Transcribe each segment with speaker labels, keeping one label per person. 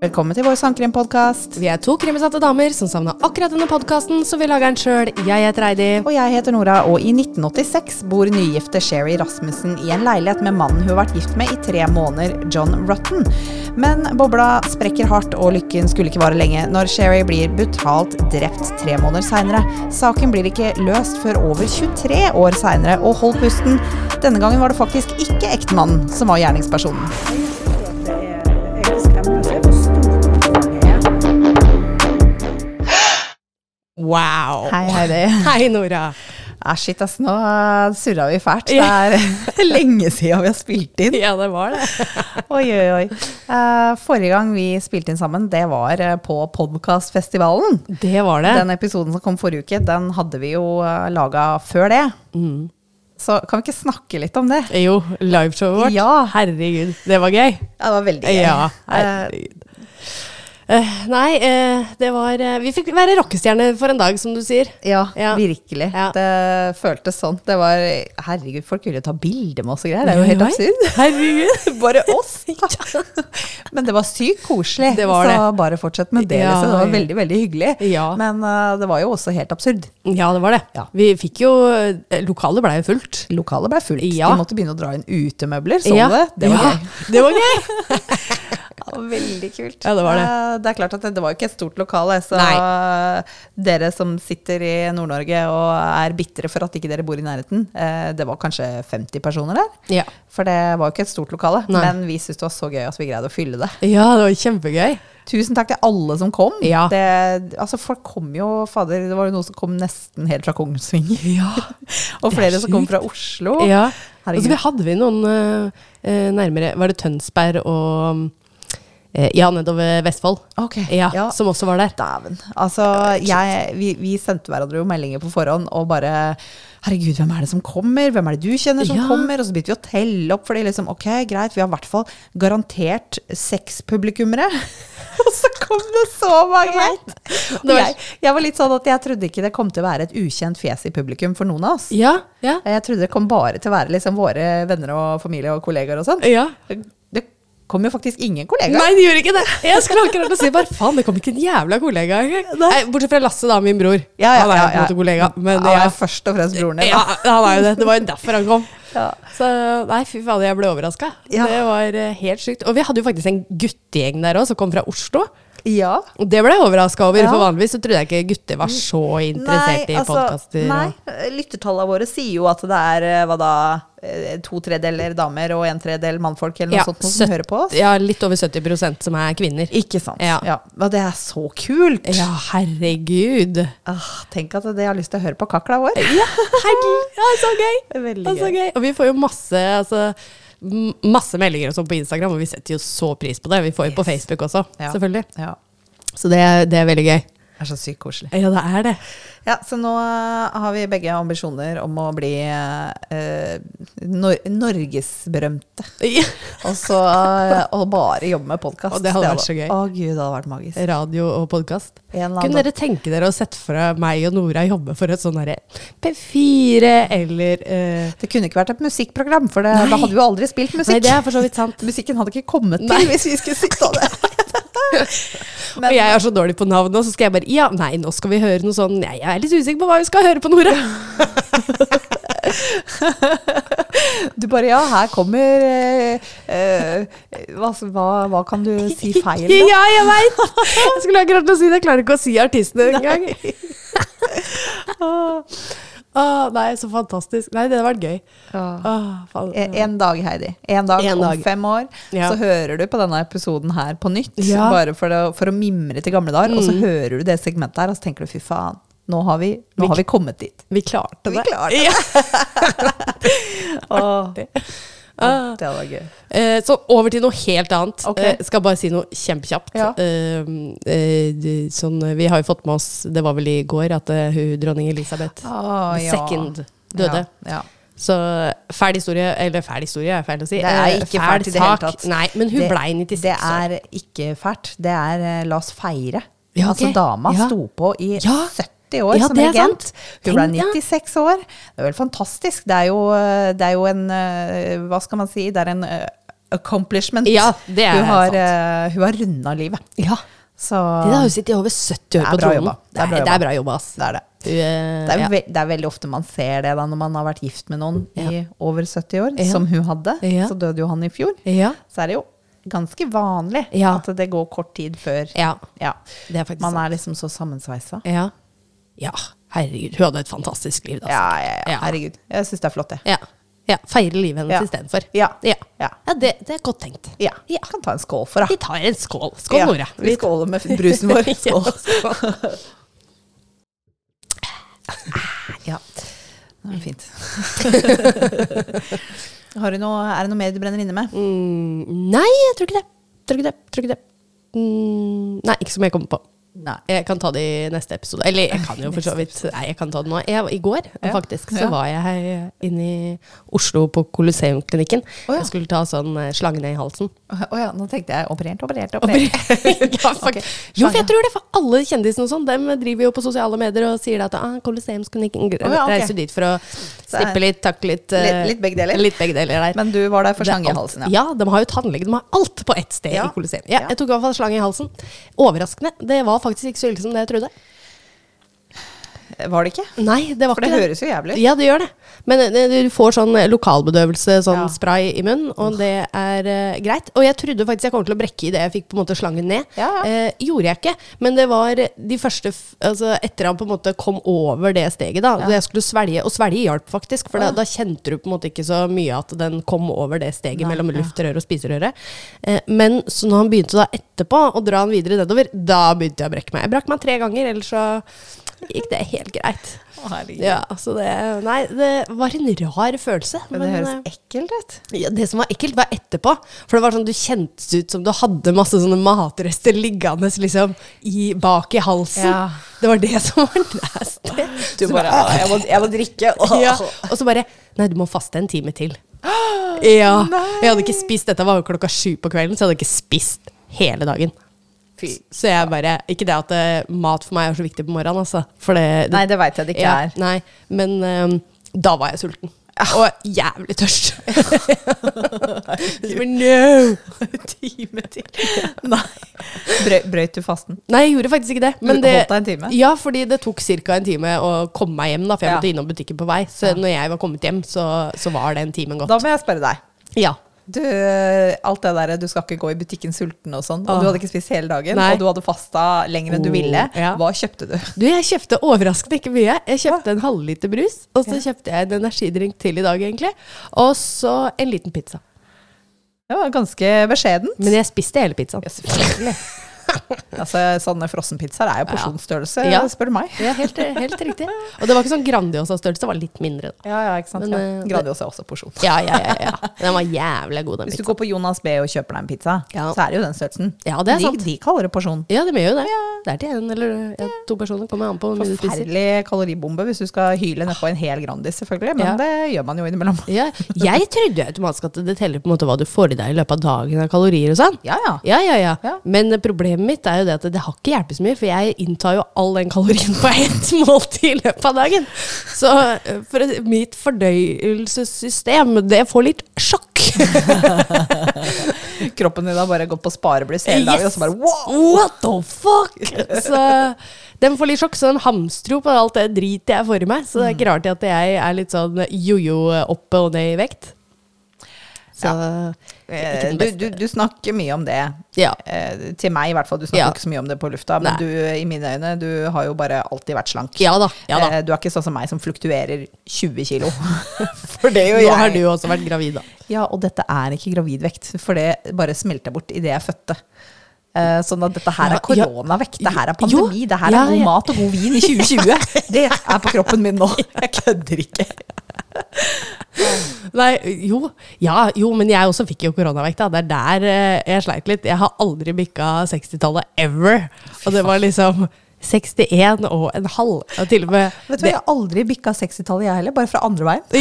Speaker 1: Velkommen til vår sangkrimpodkast.
Speaker 2: Vi er to krimsatte damer som savna akkurat denne podkasten, så vi lager den sjøl. Jeg heter Heidi.
Speaker 1: Og jeg heter Nora, og i 1986 bor nygifte Sherry Rasmussen i en leilighet med mannen hun har vært gift med i tre måneder, John Rotten. Men bobla sprekker hardt, og lykken skulle ikke vare lenge når Sherry blir brutalt drept tre måneder seinere. Saken blir ikke løst før over 23 år seinere, og hold pusten, denne gangen var det faktisk ikke ektemannen som var gjerningspersonen.
Speaker 2: Wow.
Speaker 1: Hei, Heidi.
Speaker 2: Hei, Nora.
Speaker 1: Ja, shit, ass. Nå surra vi fælt. Det er lenge siden vi har spilt inn.
Speaker 2: Ja, det var det.
Speaker 1: oi, oi, oi. Uh, forrige gang vi spilte inn sammen, det var uh, på Podkastfestivalen.
Speaker 2: Det var det.
Speaker 1: Den episoden som kom forrige uke, den hadde vi jo uh, laga før det.
Speaker 2: Mm.
Speaker 1: Så kan vi ikke snakke litt om det?
Speaker 2: Jo, liveshowet vårt.
Speaker 1: Ja.
Speaker 2: Herregud, det var gøy.
Speaker 1: Ja, det var veldig gøy.
Speaker 2: Ja, herregud. Uh, nei, uh, det var uh, Vi fikk være rockestjerne for en dag, som du sier.
Speaker 1: Ja,
Speaker 2: Ja.
Speaker 1: virkelig.
Speaker 2: Ja.
Speaker 1: Det føltes sånn. Det var Herregud, folk ville ta bilde med oss og greier. Det er jo helt absurd.
Speaker 2: Herregud.
Speaker 1: Bare oss! Men det var sykt koselig.
Speaker 2: Det var
Speaker 1: så bare fortsett med det.
Speaker 2: Ja,
Speaker 1: liksom. Det var veldig, veldig hyggelig.
Speaker 2: Ja.
Speaker 1: Men uh, det var jo også helt absurd.
Speaker 2: Ja, det var det.
Speaker 1: Ja.
Speaker 2: Vi fikk jo Lokalet blei jo fullt.
Speaker 1: Lokalet ble fullt.
Speaker 2: Ja.
Speaker 1: De måtte begynne å dra inn utemøbler. Så
Speaker 2: Ja.
Speaker 1: du det? Det var
Speaker 2: ja.
Speaker 1: gøy.
Speaker 2: Det var gøy.
Speaker 1: Veldig kult.
Speaker 2: Ja, det var det.
Speaker 1: Det er klart at det, det var jo ikke et stort lokale, så
Speaker 2: Nei.
Speaker 1: dere som sitter i Nord-Norge og er bitre for at ikke dere bor i nærheten, eh, det var kanskje 50 personer der.
Speaker 2: Ja.
Speaker 1: For det var jo ikke et stort lokale,
Speaker 2: Nei.
Speaker 1: men vi syntes det var så gøy at vi greide å fylle det.
Speaker 2: ja, det var kjempegøy.
Speaker 1: Tusen takk til alle som kom.
Speaker 2: Ja.
Speaker 1: Det, altså folk kom jo, fader, det var jo noen som kom nesten helt fra Kongsvinger.
Speaker 2: Ja.
Speaker 1: og flere som kom fra Oslo.
Speaker 2: Ja. Og så vi hadde vi noen eh, nærmere Var det Tønsberg og Ja, nedover Vestfold.
Speaker 1: Okay,
Speaker 2: Ja,
Speaker 1: ja.
Speaker 2: Som også var der.
Speaker 1: Dæven. Altså, jeg, vi, vi sendte hverandre jo meldinger på forhånd og bare Herregud, hvem er det som kommer? Hvem er det du kjenner som
Speaker 2: Ja.
Speaker 1: kommer? Og så begynte vi å telle opp, fordi liksom, ok, greit, vi har i hvert fall garantert seks publikummere. og så kom det så mange!
Speaker 2: Det
Speaker 1: Jeg, jeg var litt sånn at jeg trodde ikke det kom til å være et ukjent fjes i publikum for noen av oss.
Speaker 2: Ja, ja,
Speaker 1: Jeg trodde det kom bare til å være liksom våre venner og familie og kollegaer og sånn. Kom jo faktisk ingen kollegaer.
Speaker 2: Nei, det gjorde ikke det. Jeg skulle akkurat si bare faen, det kom ikke en jævla kollega engang. Bortsett fra Lasse, da, min bror.
Speaker 1: Ja, ja,
Speaker 2: han er jo på en måte kollega. Men
Speaker 1: Han er jo først og fremst broren din.
Speaker 2: ja, han er jo det. Det var jo derfor han kom.
Speaker 1: Ja.
Speaker 2: Så nei, fy fader, jeg ble overraska. Det var eh, helt sykt. Og vi hadde jo faktisk en guttegjeng der òg, som kom fra Oslo.
Speaker 1: Ja.
Speaker 2: Det ble jeg overraska over,
Speaker 1: Ja.
Speaker 2: for vanligvis så trodde jeg ikke gutter var så interessert i podkaster.
Speaker 1: Nei, lyttertallene våre sier jo at det er eh, hva da, eh, to tredeler damer og en tredel mannfolk eller noe
Speaker 2: Ja,
Speaker 1: sånt som
Speaker 2: søtt-
Speaker 1: hører på oss.
Speaker 2: Ja, litt over 70% som er kvinner.
Speaker 1: Ikke sant. Ja.
Speaker 2: Ja.
Speaker 1: Det er så kult!
Speaker 2: Ja, herregud.
Speaker 1: Ah, tenk at de har lyst til å høre på kakla vår.
Speaker 2: Ja, Herregud, ja, så gøy!
Speaker 1: Veldig gøy.
Speaker 2: Og vi får jo masse, altså, masse meldinger og sånn på Instagram, og vi setter jo så pris på det. Vi får jo på Facebook også,
Speaker 1: Ja.
Speaker 2: selvfølgelig.
Speaker 1: Ja.
Speaker 2: Så det, det er veldig gøy.
Speaker 1: Det er så sykt koselig.
Speaker 2: Ja, det er det.
Speaker 1: Ja, så nå eh, har vi begge ambisjoner om å bli eh, nor norgesberømte. Og så eh, og bare jobbe med podkast.
Speaker 2: Det hadde vært så gøy.
Speaker 1: Å gud, det hadde vært magisk.
Speaker 2: Radio og podkast. Kunne dere tenke dere å sette fra meg og Nora jobbe for et sånn herre P4 eller eh,
Speaker 1: Det kunne ikke vært et musikkprogram, for det, da hadde vi jo aldri spilt musikk.
Speaker 2: Nei, det er for så vidt sant.
Speaker 1: Musikken hadde ikke kommet til
Speaker 2: Nei.
Speaker 1: hvis vi skulle sitte og det.
Speaker 2: og jeg er så dårlig på navn nå, så skal jeg bare Ja, nei, nå skal vi høre noe sånn jeg er litt usikker på hva vi skal høre på, Nore.
Speaker 1: Du bare ja, her kommer eh, eh, hva, hva, kan du si feil, da?
Speaker 2: ja, jeg veit! Jeg skulle akkurat til å si det. Jeg klarer ikke å si artistene engang. Ah, nei, så fantastisk. Nei, det hadde vært gøy.
Speaker 1: Ah.
Speaker 2: Åh, faen.
Speaker 1: En, en dag, Heidi. En dag
Speaker 2: En
Speaker 1: om
Speaker 2: dag.
Speaker 1: fem år,
Speaker 2: Ja.
Speaker 1: så hører du på denne episoden her på nytt.
Speaker 2: Ja.
Speaker 1: Bare for å, for å mimre til gamle dager. Og så
Speaker 2: Mm.
Speaker 1: hører du det segmentet her, og så tenker du fy faen, nå har vi, nå
Speaker 2: vi,
Speaker 1: har vi kommet dit.
Speaker 2: Vi klarte det.
Speaker 1: Vi klarte det.
Speaker 2: Artig. Ah.
Speaker 1: Det var gøy.
Speaker 2: Eh, så over til noe helt annet.
Speaker 1: Okay.
Speaker 2: Eh, skal bare si noe kjempekjapt.
Speaker 1: Ja.
Speaker 2: Eh, eh, sånn, vi har jo fått med oss, det var vel i går, at hun, dronning Elisabeth ah,
Speaker 1: ja.
Speaker 2: second døde.
Speaker 1: Ja,
Speaker 2: så fæl historie Eller fæl historie er feil å si.
Speaker 1: Det er ikke
Speaker 2: fæl
Speaker 1: fælt i det hele tatt.
Speaker 2: Nei, men hun
Speaker 1: det,
Speaker 2: blei 96 år.
Speaker 1: Det er ikke fælt. Det er la oss feire.
Speaker 2: Ja,
Speaker 1: altså,
Speaker 2: okay.
Speaker 1: Altså,
Speaker 2: dama
Speaker 1: sto på i 70 40 år
Speaker 2: ja,
Speaker 1: som regent. Hun ble 96 år. Det er vel fantastisk. Det er jo, det er jo en eh, Hva skal man si? Det er en eh, accomplishment.
Speaker 2: Ja, det er
Speaker 1: hun har,
Speaker 2: sant.
Speaker 1: Eh, hun har runda livet.
Speaker 2: Ja.
Speaker 1: Så,
Speaker 2: det har hun sittet i over 70 år på tronen. Det, er bra jobba.
Speaker 1: Det er det. Det er, ve det er, veldig ofte man ser det da, når man har vært gift med noen i over 70 år, som hun hadde. Så døde jo han i fjor. Så er det jo ganske vanlig
Speaker 2: ja.
Speaker 1: at det går kort tid før.
Speaker 2: Ja.
Speaker 1: Ja.
Speaker 2: Er
Speaker 1: man er liksom så sammensveisa.
Speaker 2: Ja. Herregud, hun hadde et fantastisk liv, da.
Speaker 1: Ja, ja, ja.
Speaker 2: Ja.
Speaker 1: Herregud. Jeg syns det er flott, det.
Speaker 2: Ja. ja. Feire livet hennes
Speaker 1: Ja.
Speaker 2: istedenfor.
Speaker 1: Ja.
Speaker 2: Ja.
Speaker 1: Ja.
Speaker 2: ja det, det er godt tenkt.
Speaker 1: Ja.
Speaker 2: Ja.
Speaker 1: Kan ta en skål for
Speaker 2: Vi tar en skål. Skål, Nora.
Speaker 1: Vi skåler med brusen vår. Skål.
Speaker 2: Ja, skål.
Speaker 1: Ja. Det er fint. Har du noe, er det noe mer du brenner inne med?
Speaker 2: Mm, nei, jeg tror ikke det. Tror ikke det. Tror ikke det. Mm, nei, ikke som jeg kommer på.
Speaker 1: Nei.
Speaker 2: Jeg kan ta det i neste episode. Eller jeg kan jo for så vidt Nei, jeg kan ta det nå. Jeg, I går
Speaker 1: Ja.
Speaker 2: faktisk så
Speaker 1: Ja.
Speaker 2: var jeg inne i Oslo på Colosseumklinikken.
Speaker 1: Oh, ja.
Speaker 2: Jeg skulle ta sånn eh, slange ned i halsen.
Speaker 1: Å ja, nå tenkte jeg operert, operert, operert.
Speaker 2: ja,
Speaker 1: okay.
Speaker 2: Jo, for jeg tror det, for alle kjendisene og sånn, dem driver jo på sosiale medier og sier at ah, Colosseumsklinikken
Speaker 1: oh, ja, okay.
Speaker 2: reiser dit for å stippe litt, takke litt. uh,
Speaker 1: Litt- litt begge deler.
Speaker 2: Litt begge deler der.
Speaker 1: Men du var der for slange i halsen, ja.
Speaker 2: Ja, de har jo tannlege. De har alt på ett sted i Colosseum. Jeg tok i hvert fall slange i halsen. Overraskende. Det var faktisk ikke så ille som det jeg trodde.
Speaker 1: Var det ikke?
Speaker 2: Nei, det var
Speaker 1: For det
Speaker 2: For det.
Speaker 1: høres jo jævlig ut.
Speaker 2: Ja, det gjør det. Men eh, du får sånn eh, lokalbedøvelse, sånn
Speaker 1: Ja.
Speaker 2: spray i munnen, og det er uh, greit. Og jeg trodde faktisk jeg kom til å brekke i det jeg fikk på en måte slangen ned.
Speaker 1: Ja, ja.
Speaker 2: Uh, gjorde jeg ikke, men det var de første Altså etter han på en måte kom over det steget, da,
Speaker 1: Ja.
Speaker 2: jeg skulle svelge, og svelge hjalp faktisk, for da, da kjente du på en måte ikke så mye at den kom over det steget
Speaker 1: Nei,
Speaker 2: mellom luftrøret og spiserøret. Uh, men så når han begynte da etterpå å dra han videre nedover, da begynte jeg å brekke meg. Jeg brakk meg tre ganger, ellers så gikk det helt greit.
Speaker 1: Å.
Speaker 2: Ja, så det Nei, det var en rar følelse.
Speaker 1: Men det høres
Speaker 2: eh,
Speaker 1: ekkelt ut.
Speaker 2: ja, det som var ekkelt, var etterpå. For det var sånn, du kjentes ut som du hadde masse sånne matrester liggende liksom i, bak i halsen.
Speaker 1: Ja.
Speaker 2: Det var det som var nasty.
Speaker 1: Du
Speaker 2: Så
Speaker 1: bare
Speaker 2: bare-
Speaker 1: jeg, må, jeg må drikke. Oh.
Speaker 2: ja. Og så bare Nei, du må faste en time til. Ja.
Speaker 1: Nei.
Speaker 2: Jeg hadde ikke spist Dette var jo klokka sju på kvelden, så jeg hadde ikke spist hele dagen.
Speaker 1: Fy.
Speaker 2: Så jeg bare Ikke det at eh, mat for meg er så viktig på morgenen, altså. For det,
Speaker 1: Nei, det veit jeg det ikke
Speaker 2: ja,
Speaker 1: er.
Speaker 2: Nei, men um, da var jeg sulten. Og jævlig tørst. No!
Speaker 1: time til. Nei. Brø, brøyt du fasten?
Speaker 2: Nei, jeg gjorde faktisk ikke det. Men
Speaker 1: Du
Speaker 2: det
Speaker 1: holdt deg en time?
Speaker 2: Ja, fordi det tok ca. en time å komme meg hjem, da, for jeg
Speaker 1: Ja.
Speaker 2: måtte innom butikken på vei. Så
Speaker 1: Ja.
Speaker 2: når jeg var kommet hjem, så, så var den timen gått.
Speaker 1: Da må jeg spørre deg.
Speaker 2: Ja.
Speaker 1: Du, alt det der, du skal ikke gå i butikken sulten og sånn, og du hadde ikke spist hele dagen,
Speaker 2: Nei.
Speaker 1: og du hadde fasta lenger enn du
Speaker 2: Oh,
Speaker 1: ville.
Speaker 2: ja.
Speaker 1: Hva kjøpte du?
Speaker 2: Du, jeg kjøpte overraskende ikke mye. Jeg kjøpte en halvliter brus, og så kjøpte jeg en energidrink til i dag, egentlig. Og så en liten pizza.
Speaker 1: Det var ganske beskjedent.
Speaker 2: Men jeg spiste hele pizzaen.
Speaker 1: Ja, selvfølgelig. altså, sånne frossenpizzaer er jo porsjonsstørrelse,
Speaker 2: Ja.
Speaker 1: spør du meg.
Speaker 2: Ja, helt, helt riktig. Og det var ikke sånn Grandiosa-størrelse, det var litt mindre. Da.
Speaker 1: Ja, ja, ikke sant.
Speaker 2: Men,
Speaker 1: ja.
Speaker 2: eh,
Speaker 1: Grandiosa er også porsjon.
Speaker 2: Ja, ja, ja, ja. Den var jævlig god, den
Speaker 1: Hvis du går på Jonas B og kjøper deg en pizza,
Speaker 2: Ja.
Speaker 1: så er det jo den størrelsen.
Speaker 2: Ja, det er
Speaker 1: de,
Speaker 2: sant.
Speaker 1: de kaller det porsjon.
Speaker 2: Ja, de gjør jo det. Det er til en eller ja, to personer, kommer an på.
Speaker 1: Forferdelig kaloribombe hvis du skal hyle nedpå en hel Grandis, selvfølgelig. Men det gjør man jo innimellom.
Speaker 2: Ja, jeg trodde automatisk at det teller på en måte hva du får i deg i løpet av dagen av kalorier og sånn.
Speaker 1: Ja, ja.
Speaker 2: Ja, ja, ja,
Speaker 1: Ja.
Speaker 2: Men problemet mitt er jo det at det har ikke hjulpet så mye, for jeg inntar jo all den kalorien på ett måltid i løpet av dagen. Så eh, for mitt fordøyelsessystem, det får litt sjokk.
Speaker 1: Kroppen din har bare gått på sparebluss hele dagen, og så bare wow!
Speaker 2: What the fuck? Så den får litt sjokk, så den hamstrer jo på alt det dritet jeg får i meg. Så det er ikke rart at jeg er litt sånn jojo oppe og ned i vekt. Så
Speaker 1: Eh,
Speaker 2: den
Speaker 1: Du, du, du snakker mye om det.
Speaker 2: Ja.
Speaker 1: Eh, til meg i hvert fall. Du snakker
Speaker 2: Ja.
Speaker 1: ikke så mye om det på lufta, men
Speaker 2: Nei.
Speaker 1: du, i mine øyne, du har jo bare alltid vært slank.
Speaker 2: Ja da. Ja da.
Speaker 1: Eh, du er ikke sånn som meg som fluktuerer 20 kilo. For det gjør
Speaker 2: Nå
Speaker 1: jeg.
Speaker 2: har du jo også vært gravid, da.
Speaker 1: Ja, og dette er ikke gravidvekt, for det bare smelter bort idet jeg fødte. Eh, sånn at dette her er koronavekt, det her er
Speaker 2: Jo,
Speaker 1: pandemi, det her er god mat og god vin i 2020. Det er på kroppen min nå. Jeg kødder ikke.
Speaker 2: Nei, jo. Ja, jo, men jeg også fikk jo koronavekt. Det er der eh, jeg sleit litt. Jeg har aldri bikka 60-tallet ever. Og det var liksom 61 og en halv. Og til og med
Speaker 1: Vet du hva, Jeg har aldri bikka 60-tallet, jeg heller. Bare fra andre veien.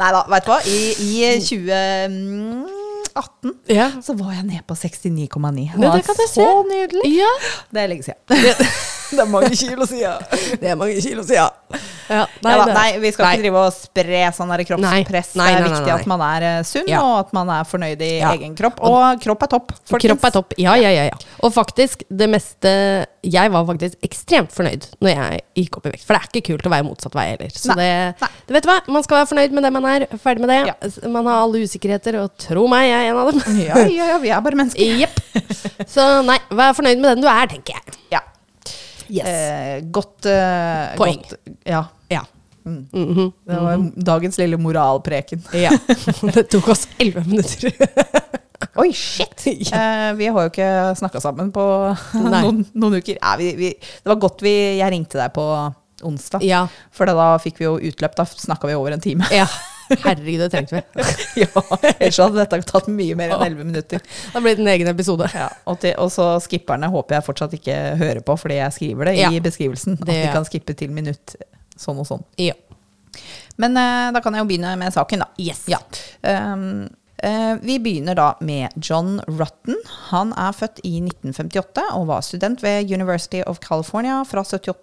Speaker 1: Nei da, vet du hva. I, i 2018
Speaker 2: ja.
Speaker 1: så var jeg nede på 69,9. Det
Speaker 2: det kan jeg
Speaker 1: så
Speaker 2: se.
Speaker 1: nydelig.
Speaker 2: ja.
Speaker 1: Det er lenge siden. det er mange kilo siden.
Speaker 2: Det er mange kilo siden. Ja,
Speaker 1: Nei, ja, nei, vi skal
Speaker 2: nei.
Speaker 1: ikke drive og spre sånn kroppspress.
Speaker 2: Nei, nei,
Speaker 1: det er viktig at man er eh, sunn,
Speaker 2: Ja.
Speaker 1: og at man er fornøyd i
Speaker 2: Ja.
Speaker 1: egen kropp. Og kropp er topp. folkens.
Speaker 2: Kropp er topp. Ja, ja, ja, ja. Og faktisk, det meste Jeg var faktisk ekstremt fornøyd når jeg gikk opp i vekt. For det er ikke kult å være motsatt vei heller. Så
Speaker 1: Nei,
Speaker 2: det, vet du hva, man skal være fornøyd med det man er. Ferdig med det.
Speaker 1: Ja.
Speaker 2: Man har alle usikkerheter, og tro meg, jeg er en av dem.
Speaker 1: Ja, ja, ja, vi er bare mennesker.
Speaker 2: Jepp. Så nei, vær fornøyd med den du er, tenker jeg.
Speaker 1: Ja.
Speaker 2: Yes.
Speaker 1: Eh, godt eh,
Speaker 2: Poeng.
Speaker 1: Godt, ja.
Speaker 2: Ja.
Speaker 1: Mm.
Speaker 2: Mhm.
Speaker 1: Det var dagens lille moralpreken.
Speaker 2: ja. Det tok oss elleve minutter.
Speaker 1: Oi, shit! Eh, vi har jo ikke snakka sammen på noen, noen uker. Ja, vi, vi, det var godt vi, jeg ringte deg på onsdag,
Speaker 2: ja.
Speaker 1: for da fikk vi jo utløp. Da snakka vi over en time.
Speaker 2: ja. Herregud, det trengte vi.
Speaker 1: ja, Ellers hadde dette tatt mye mer enn elleve minutter.
Speaker 2: Det blir det en egen episode.
Speaker 1: Ja, og, til, og så skipperne håper jeg fortsatt ikke hører på, fordi jeg skriver det
Speaker 2: Ja.
Speaker 1: i beskrivelsen. At
Speaker 2: Det
Speaker 1: de kan skippe til minutt sånn og sånn.
Speaker 2: Ja.
Speaker 1: Men uh, da kan jeg jo begynne med saken, da.
Speaker 2: Yes.
Speaker 1: Ja. Um, uh, vi begynner da med John Rutten. Han er født i 1958 og var student ved University of California fra 78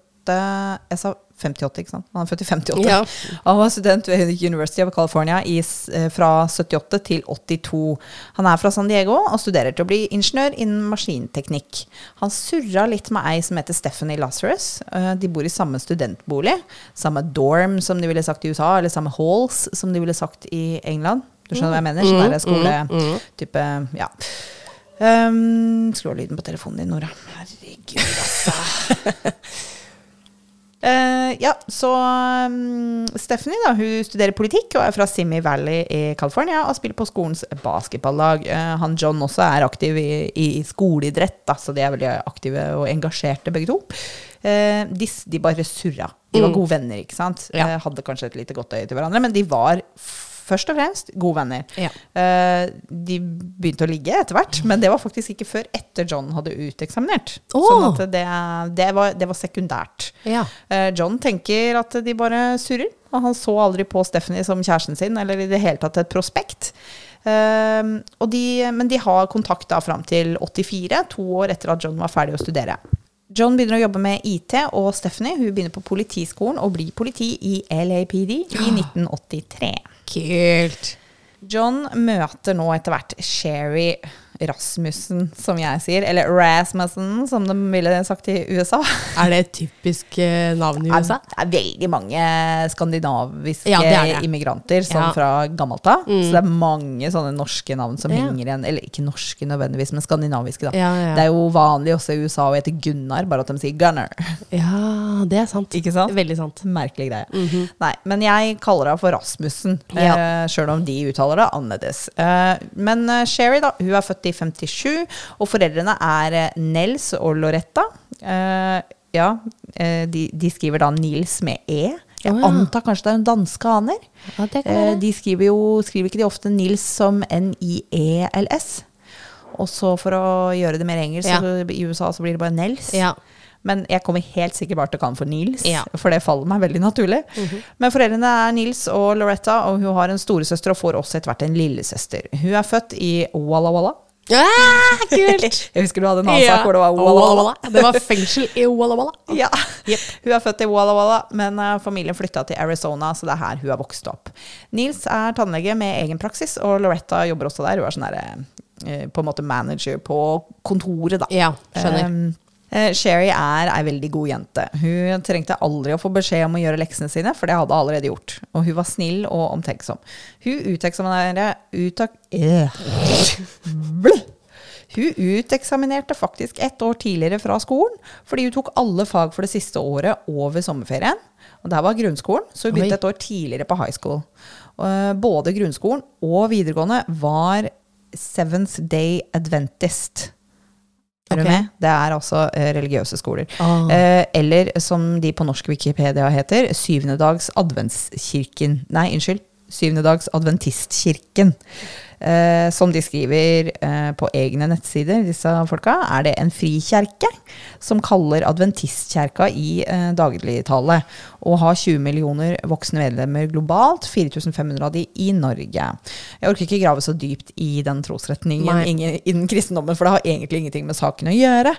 Speaker 1: Jeg sa 58, ikke sant? Han er født i 58.
Speaker 2: Ja.
Speaker 1: Han var student ved University of California i, eh, fra 78 til 82. Han er fra San Diego og studerer til å bli ingeniør innen maskinteknikk. Han surra litt med ei som heter Stephanie Lazarus. Eh, De bor i samme studentbolig. Samme dorm, som de ville sagt i USA, eller samme halls, som de ville sagt i England. Du skjønner hva jeg mener? Sånn der skole-type Ja. Um, Skru av lyden på telefonen din, Nora. Herregud, altså. Eh, ja, så um, Stephanie da, hun studerer politikk og er fra Simi Valley i California og spiller på skolens basketballag. Uh, han John også er aktiv i, i skoleidrett, da, så de er veldig aktive og engasjerte begge to. Uh, de, de bare surra. De var
Speaker 2: Mm.
Speaker 1: gode venner, ikke sant.
Speaker 2: Ja.
Speaker 1: Eh, hadde kanskje et lite godt øye til hverandre, men de var først og fremst gode venner.
Speaker 2: Ja.
Speaker 1: Uh, de begynte å ligge etter hvert, men det var faktisk ikke før etter John hadde uteksaminert.
Speaker 2: Oh.
Speaker 1: Sånn at det, det, var, det var sekundært.
Speaker 2: Ja.
Speaker 1: Uh, John tenker at de bare surrer, og han så aldri på Stephanie som kjæresten sin, eller i det hele tatt et prospekt. Uh, og de, men de har kontakt da fram til 84, to år etter at John var ferdig å studere. John begynner å jobbe med IT, og Stephanie hun begynner på politiskolen og blir politi i LAPD i 1983.
Speaker 2: Kult.
Speaker 1: John møter nå etter hvert Sherry Rasmussen, som jeg sier. Eller Rasmussen, som de ville sagt i USA.
Speaker 2: Er det et typisk eh, navn i USA?
Speaker 1: Det er veldig mange skandinaviske
Speaker 2: Ja, det det.
Speaker 1: immigranter sånn
Speaker 2: Ja.
Speaker 1: fra gammelt av.
Speaker 2: Mm.
Speaker 1: Så det er mange sånne norske navn som
Speaker 2: Ja.
Speaker 1: henger igjen. Eller ikke norske nødvendigvis, men skandinaviske. da. Det er jo vanlig også i USA å hete Gunnar, bare at de sier Gunnar.
Speaker 2: Ja, det er sant.
Speaker 1: Ikke sant?
Speaker 2: Veldig sant.
Speaker 1: Merkelig greie.
Speaker 2: Mhm.
Speaker 1: Nei, men jeg kaller henne for Rasmussen,
Speaker 2: Ja.
Speaker 1: eh, sjøl om de uttaler det annerledes. Eh, men Sherry da, hun er født i 57, og foreldrene er eh, Nels og Loretta. Uh, ja, eh, de, de skriver da Nils med E. Jeg
Speaker 2: oh, ja.
Speaker 1: antar kanskje det er en danske aner.
Speaker 2: Ja,
Speaker 1: de skriver jo skriver ikke de ofte Nils som N-I-E-L-S. Og så for å gjøre det mer engelsk,
Speaker 2: Ja.
Speaker 1: så i USA så blir det bare Nels.
Speaker 2: Ja.
Speaker 1: Men jeg kommer helt sikkert bare til å kalle den for Nils, for det faller meg veldig naturlig. Men foreldrene er Nils og Loretta, og hun har en storesøster og får også etter hvert en lillesøster. Hun er født i Walla Walla.
Speaker 2: Ah, kult!
Speaker 1: Jeg husker du hadde en annen sak hvor det var Walla
Speaker 2: Walla. Det var fengsel i Walla Walla.
Speaker 1: Ja. Hun er født i Walla Walla, men eh, familien flytta til Arizona, så det er her hun har vokst opp. Nils er tannlege med egen praksis, og Loretta jobber også der. Hun er sånn der, eh, på en måte manager på kontoret, da.
Speaker 2: Ja, skjønner.
Speaker 1: Um, eh, Sherry er ei veldig god jente. Hun trengte aldri å få beskjed om å gjøre leksene sine, for det hadde hun allerede gjort. Og hun var snill og omtenksom. Hun uteksaminerte uttak... Øh. Hun uteksaminerte faktisk ett år tidligere fra skolen, fordi hun tok alle fag for det siste året over sommerferien. Og der var grunnskolen, så hun begynte et år tidligere på high school. Eh, både grunnskolen og videregående var Seventh Day Adventist. Er
Speaker 2: Ok.
Speaker 1: med? Det er altså eh, religiøse skoler.
Speaker 2: Oh.
Speaker 1: Eh, eller som de på norsk Wikipedia heter, Syvendedags adventskirken. Nei, unnskyld. Syvendedags adventistkirken. Eh, som de skriver eh, på egne nettsider, disse folka, er det en frikjerke som kaller adventistkjerka i eh, dagligtale, og har 20 millioner voksne medlemmer globalt, 4500 av de i Norge. Jeg orker ikke grave så dypt i den trosretningen ingen- innen kristendommen, for det har egentlig ingenting med saken å gjøre.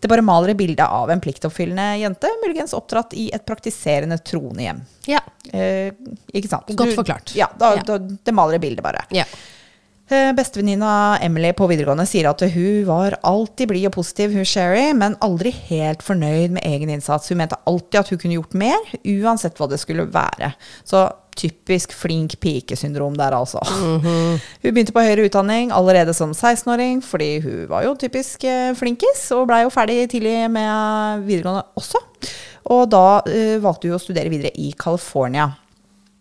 Speaker 1: Det bare maler et bilde av en pliktoppfyllende jente, muligens oppdratt i et praktiserende troende hjem.
Speaker 2: Ja.
Speaker 1: Eh, ikke sant?
Speaker 2: Godt forklart.
Speaker 1: Ja, da,
Speaker 2: Ja.
Speaker 1: Da, det maler et bilde, bare.
Speaker 2: ja.
Speaker 1: Eh, Bestevenninna Emily på videregående sier at hun var alltid blid og positiv, hun Sherry, men aldri helt fornøyd med egen innsats. Hun mente alltid at hun kunne gjort mer, uansett hva det skulle være. Så typisk flink pike-syndrom der, altså. Hun begynte på høyere utdanning allerede som 16-åring, fordi hun var jo typisk eh, flinkis, og blei jo ferdig tidlig med videregående også. Og da uh, valgte hun å studere videre i California.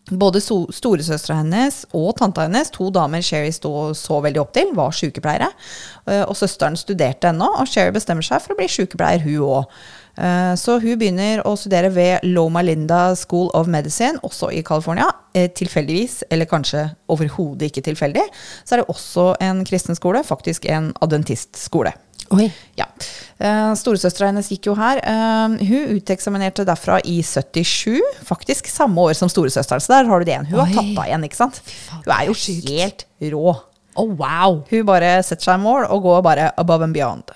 Speaker 1: Både so storesøstera hennes og tanta hennes, to damer Sherry stod så veldig opp til, var sykepleiere. Eh, Og søsteren studerte ennå, og Sherry bestemmer seg for å bli sykepleier, hun òg. Så hun begynner å studere ved Loma Linda School of Medicine, også i California. Eh, Tilfeldigvis, eller kanskje overhodet ikke tilfeldig, så er det også en kristen skole, faktisk en adventistskole.
Speaker 2: Oi.
Speaker 1: Ja. Uh, Storesøstera hennes gikk jo her. Eh, hun uteksaminerte derfra i 77, faktisk samme år som storesøsteren. Så der har du det igjen. Hun har tatt av igjen, ikke sant? Hun er jo helt rå.
Speaker 2: Oh, wow.
Speaker 1: Hun bare setter seg mål og går bare above and beyond.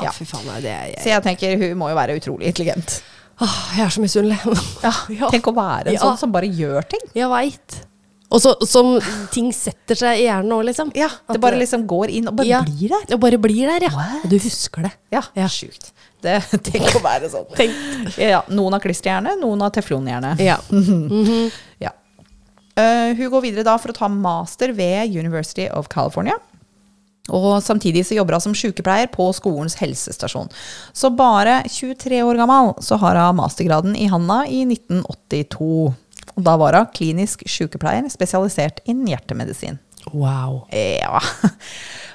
Speaker 1: Ja.
Speaker 2: fy faen, det er
Speaker 1: Så
Speaker 2: jeg.
Speaker 1: jeg tenker hun må jo være utrolig intelligent.
Speaker 2: Åh, jeg er så misunnelig. Ja.
Speaker 1: Tenk å være en
Speaker 2: Ja.
Speaker 1: sånn som bare gjør ting.
Speaker 2: Jeg veit. Og så som ting setter seg i hjernen òg, liksom.
Speaker 1: Ja, Det bare liksom går inn og bare
Speaker 2: Ja.
Speaker 1: blir der.
Speaker 2: Det bare blir der, ja.
Speaker 1: What?
Speaker 2: Og du husker det.
Speaker 1: Ja,
Speaker 2: Ja.
Speaker 1: sjukt. Det, tenk å være sånn. Ja, noen har klisterhjerne, noen har teflonhjerne.
Speaker 2: Ja.
Speaker 1: Ja. Uh, hun går videre da for å ta master ved University of California. Og samtidig så jobber hun som sykepleier på skolens helsestasjon. Så bare 23 år gammel så har hun mastergraden i handa i 1982. Og da var hun klinisk sykepleier spesialisert innen hjertemedisin.
Speaker 2: Wow.
Speaker 1: Ja.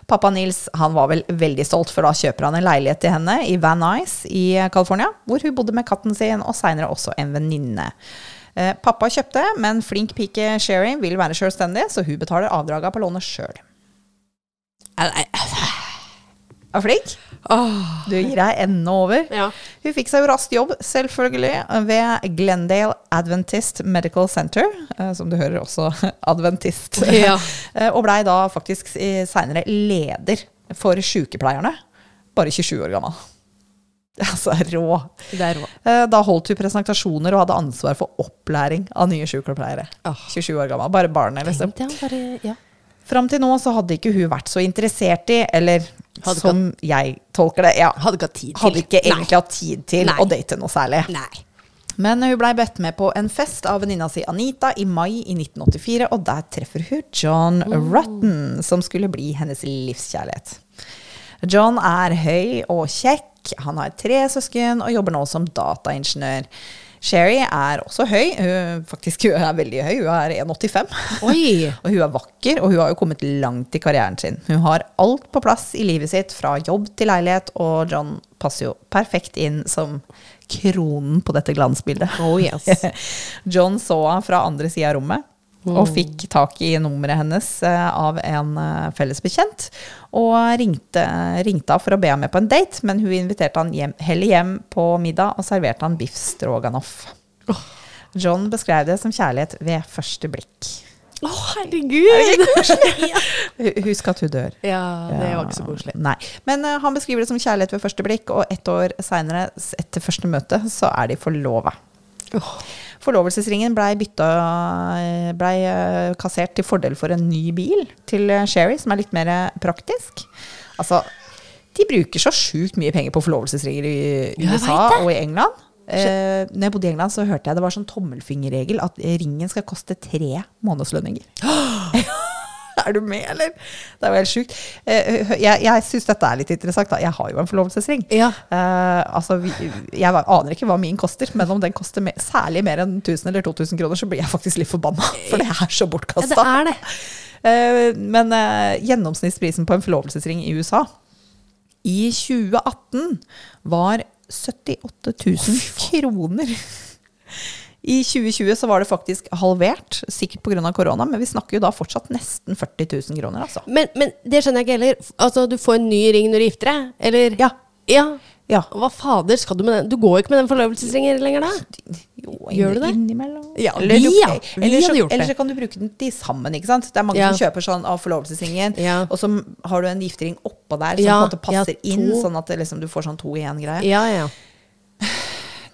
Speaker 1: Pappa Nils han var vel veldig stolt, for da kjøper han en leilighet til henne i Van Nuys i California, hvor hun bodde med katten sin og seinere også en venninne. Eh, Pappa kjøpte, men flink pike Sherry vil være selvstendig, så hun betaler avdraga på lånet sjøl. Er flink? Du gir deg ennå over.
Speaker 2: Ja.
Speaker 1: Hun fikk seg jo raskt jobb, selvfølgelig, ved Glendale Adventist Medical Center, eh, som du hører også Adventist,
Speaker 2: Ja.
Speaker 1: Eh, og blei da faktisk seinere leder for sykepleierne, bare 27 år gammel. Altså rå.
Speaker 2: Det er rå.
Speaker 1: Eh, Da holdt hun presentasjoner og hadde ansvar for opplæring av nye sykepleiere.
Speaker 2: Åh.
Speaker 1: 27 år gammel, bare barnet, liksom.
Speaker 2: Tenkte jeg bare, ja.
Speaker 1: Fram til nå så hadde ikke hun vært så interessert i, eller
Speaker 2: Hadde som
Speaker 1: som jeg tolker det, ja,
Speaker 2: Hadde ikke hatt tid til.
Speaker 1: hadde ikke egentlig hatt tid til
Speaker 2: Nei.
Speaker 1: å date noe særlig.
Speaker 2: Nei.
Speaker 1: Men hun blei bedt med på en fest av venninna si Anita i mai i 1984, og der treffer hun John Rutten, som skulle bli hennes livskjærlighet. John er høy og kjekk, han har tre søsken og jobber nå som dataingeniør. Sherry er også høy, hun, faktisk hun er veldig høy, hun er 1,85.
Speaker 2: Oi.
Speaker 1: Og hun er vakker, og hun har jo kommet langt i karrieren sin. Hun har alt på plass i livet sitt, fra jobb til leilighet, og John passer jo perfekt inn som kronen på dette glansbildet.
Speaker 2: Oh yes.
Speaker 1: John så henne fra andre sida av rommet, og
Speaker 2: Mm.
Speaker 1: fikk tak i nummeret hennes eh, av en eh, felles bekjent. Og ringte, ringte henne for å be ham med på en date, men hun inviterte han hjem, heller hjem på middag og serverte han biff stroganoff. John beskrev det som kjærlighet ved første blikk.
Speaker 2: Å, herregud!
Speaker 1: Hu- Husk at hun dør.
Speaker 2: Ja, det var ikke så koselig.
Speaker 1: Nei. Men uh, han beskriver det som kjærlighet ved første blikk, og ett år seinere, etter første møte, så er de forlova.
Speaker 2: Åh.
Speaker 1: Forlovelsesringen blei ble eh, kassert til fordel for en ny bil til eh, Sherry, som er litt mer eh, praktisk. Altså, de bruker så sjukt mye penger på forlovelsesringer i USA og i England. Eh, når jeg bodde i England, så hørte jeg det var sånn tommelfingerregel at ringen skal koste tre månedslønninger. er du med, eller? Det er jo helt sjukt. Eh, jeg jeg syns dette er litt interessant. Da. Jeg har jo en forlovelsesring.
Speaker 2: Ja.
Speaker 1: Uh, altså, vi, jeg aner ikke hva min koster, men om den koster mer, særlig mer enn 1000 eller 2000 kroner, så blir jeg faktisk litt forbanna. For det er så
Speaker 2: ja, det
Speaker 1: bortkasta.
Speaker 2: er det.
Speaker 1: men uh, gjennomsnittsprisen på en forlovelsesring i USA i 2018 var 78 000 kroner. I 2020 så var det faktisk halvert, sikkert pga. korona, men vi snakker jo da fortsatt nesten 40 000 kroner, altså.
Speaker 2: Men, men det skjønner jeg ikke heller. Altså, du får en ny ring når du gifter deg? Eller?
Speaker 1: Ja.
Speaker 2: ja.
Speaker 1: Ja.
Speaker 2: Hva fader skal du med den? Du går jo ikke med den forlovelsesringen lenger da?
Speaker 1: Jo,
Speaker 2: Gjør du det?
Speaker 1: Innimellom.
Speaker 2: Ja,
Speaker 1: eller,
Speaker 2: vi, ja. Vi
Speaker 1: eller, så,
Speaker 2: hadde gjort det.
Speaker 1: eller så kan du bruke den til sammen, ikke sant. Det er mange
Speaker 2: Ja.
Speaker 1: som kjøper sånn av forlovelsesringen, og så har du en giftering oppå der som på en måte passer inn, sånn at liksom, du får sånn to i én-greie.
Speaker 2: Ja, ja.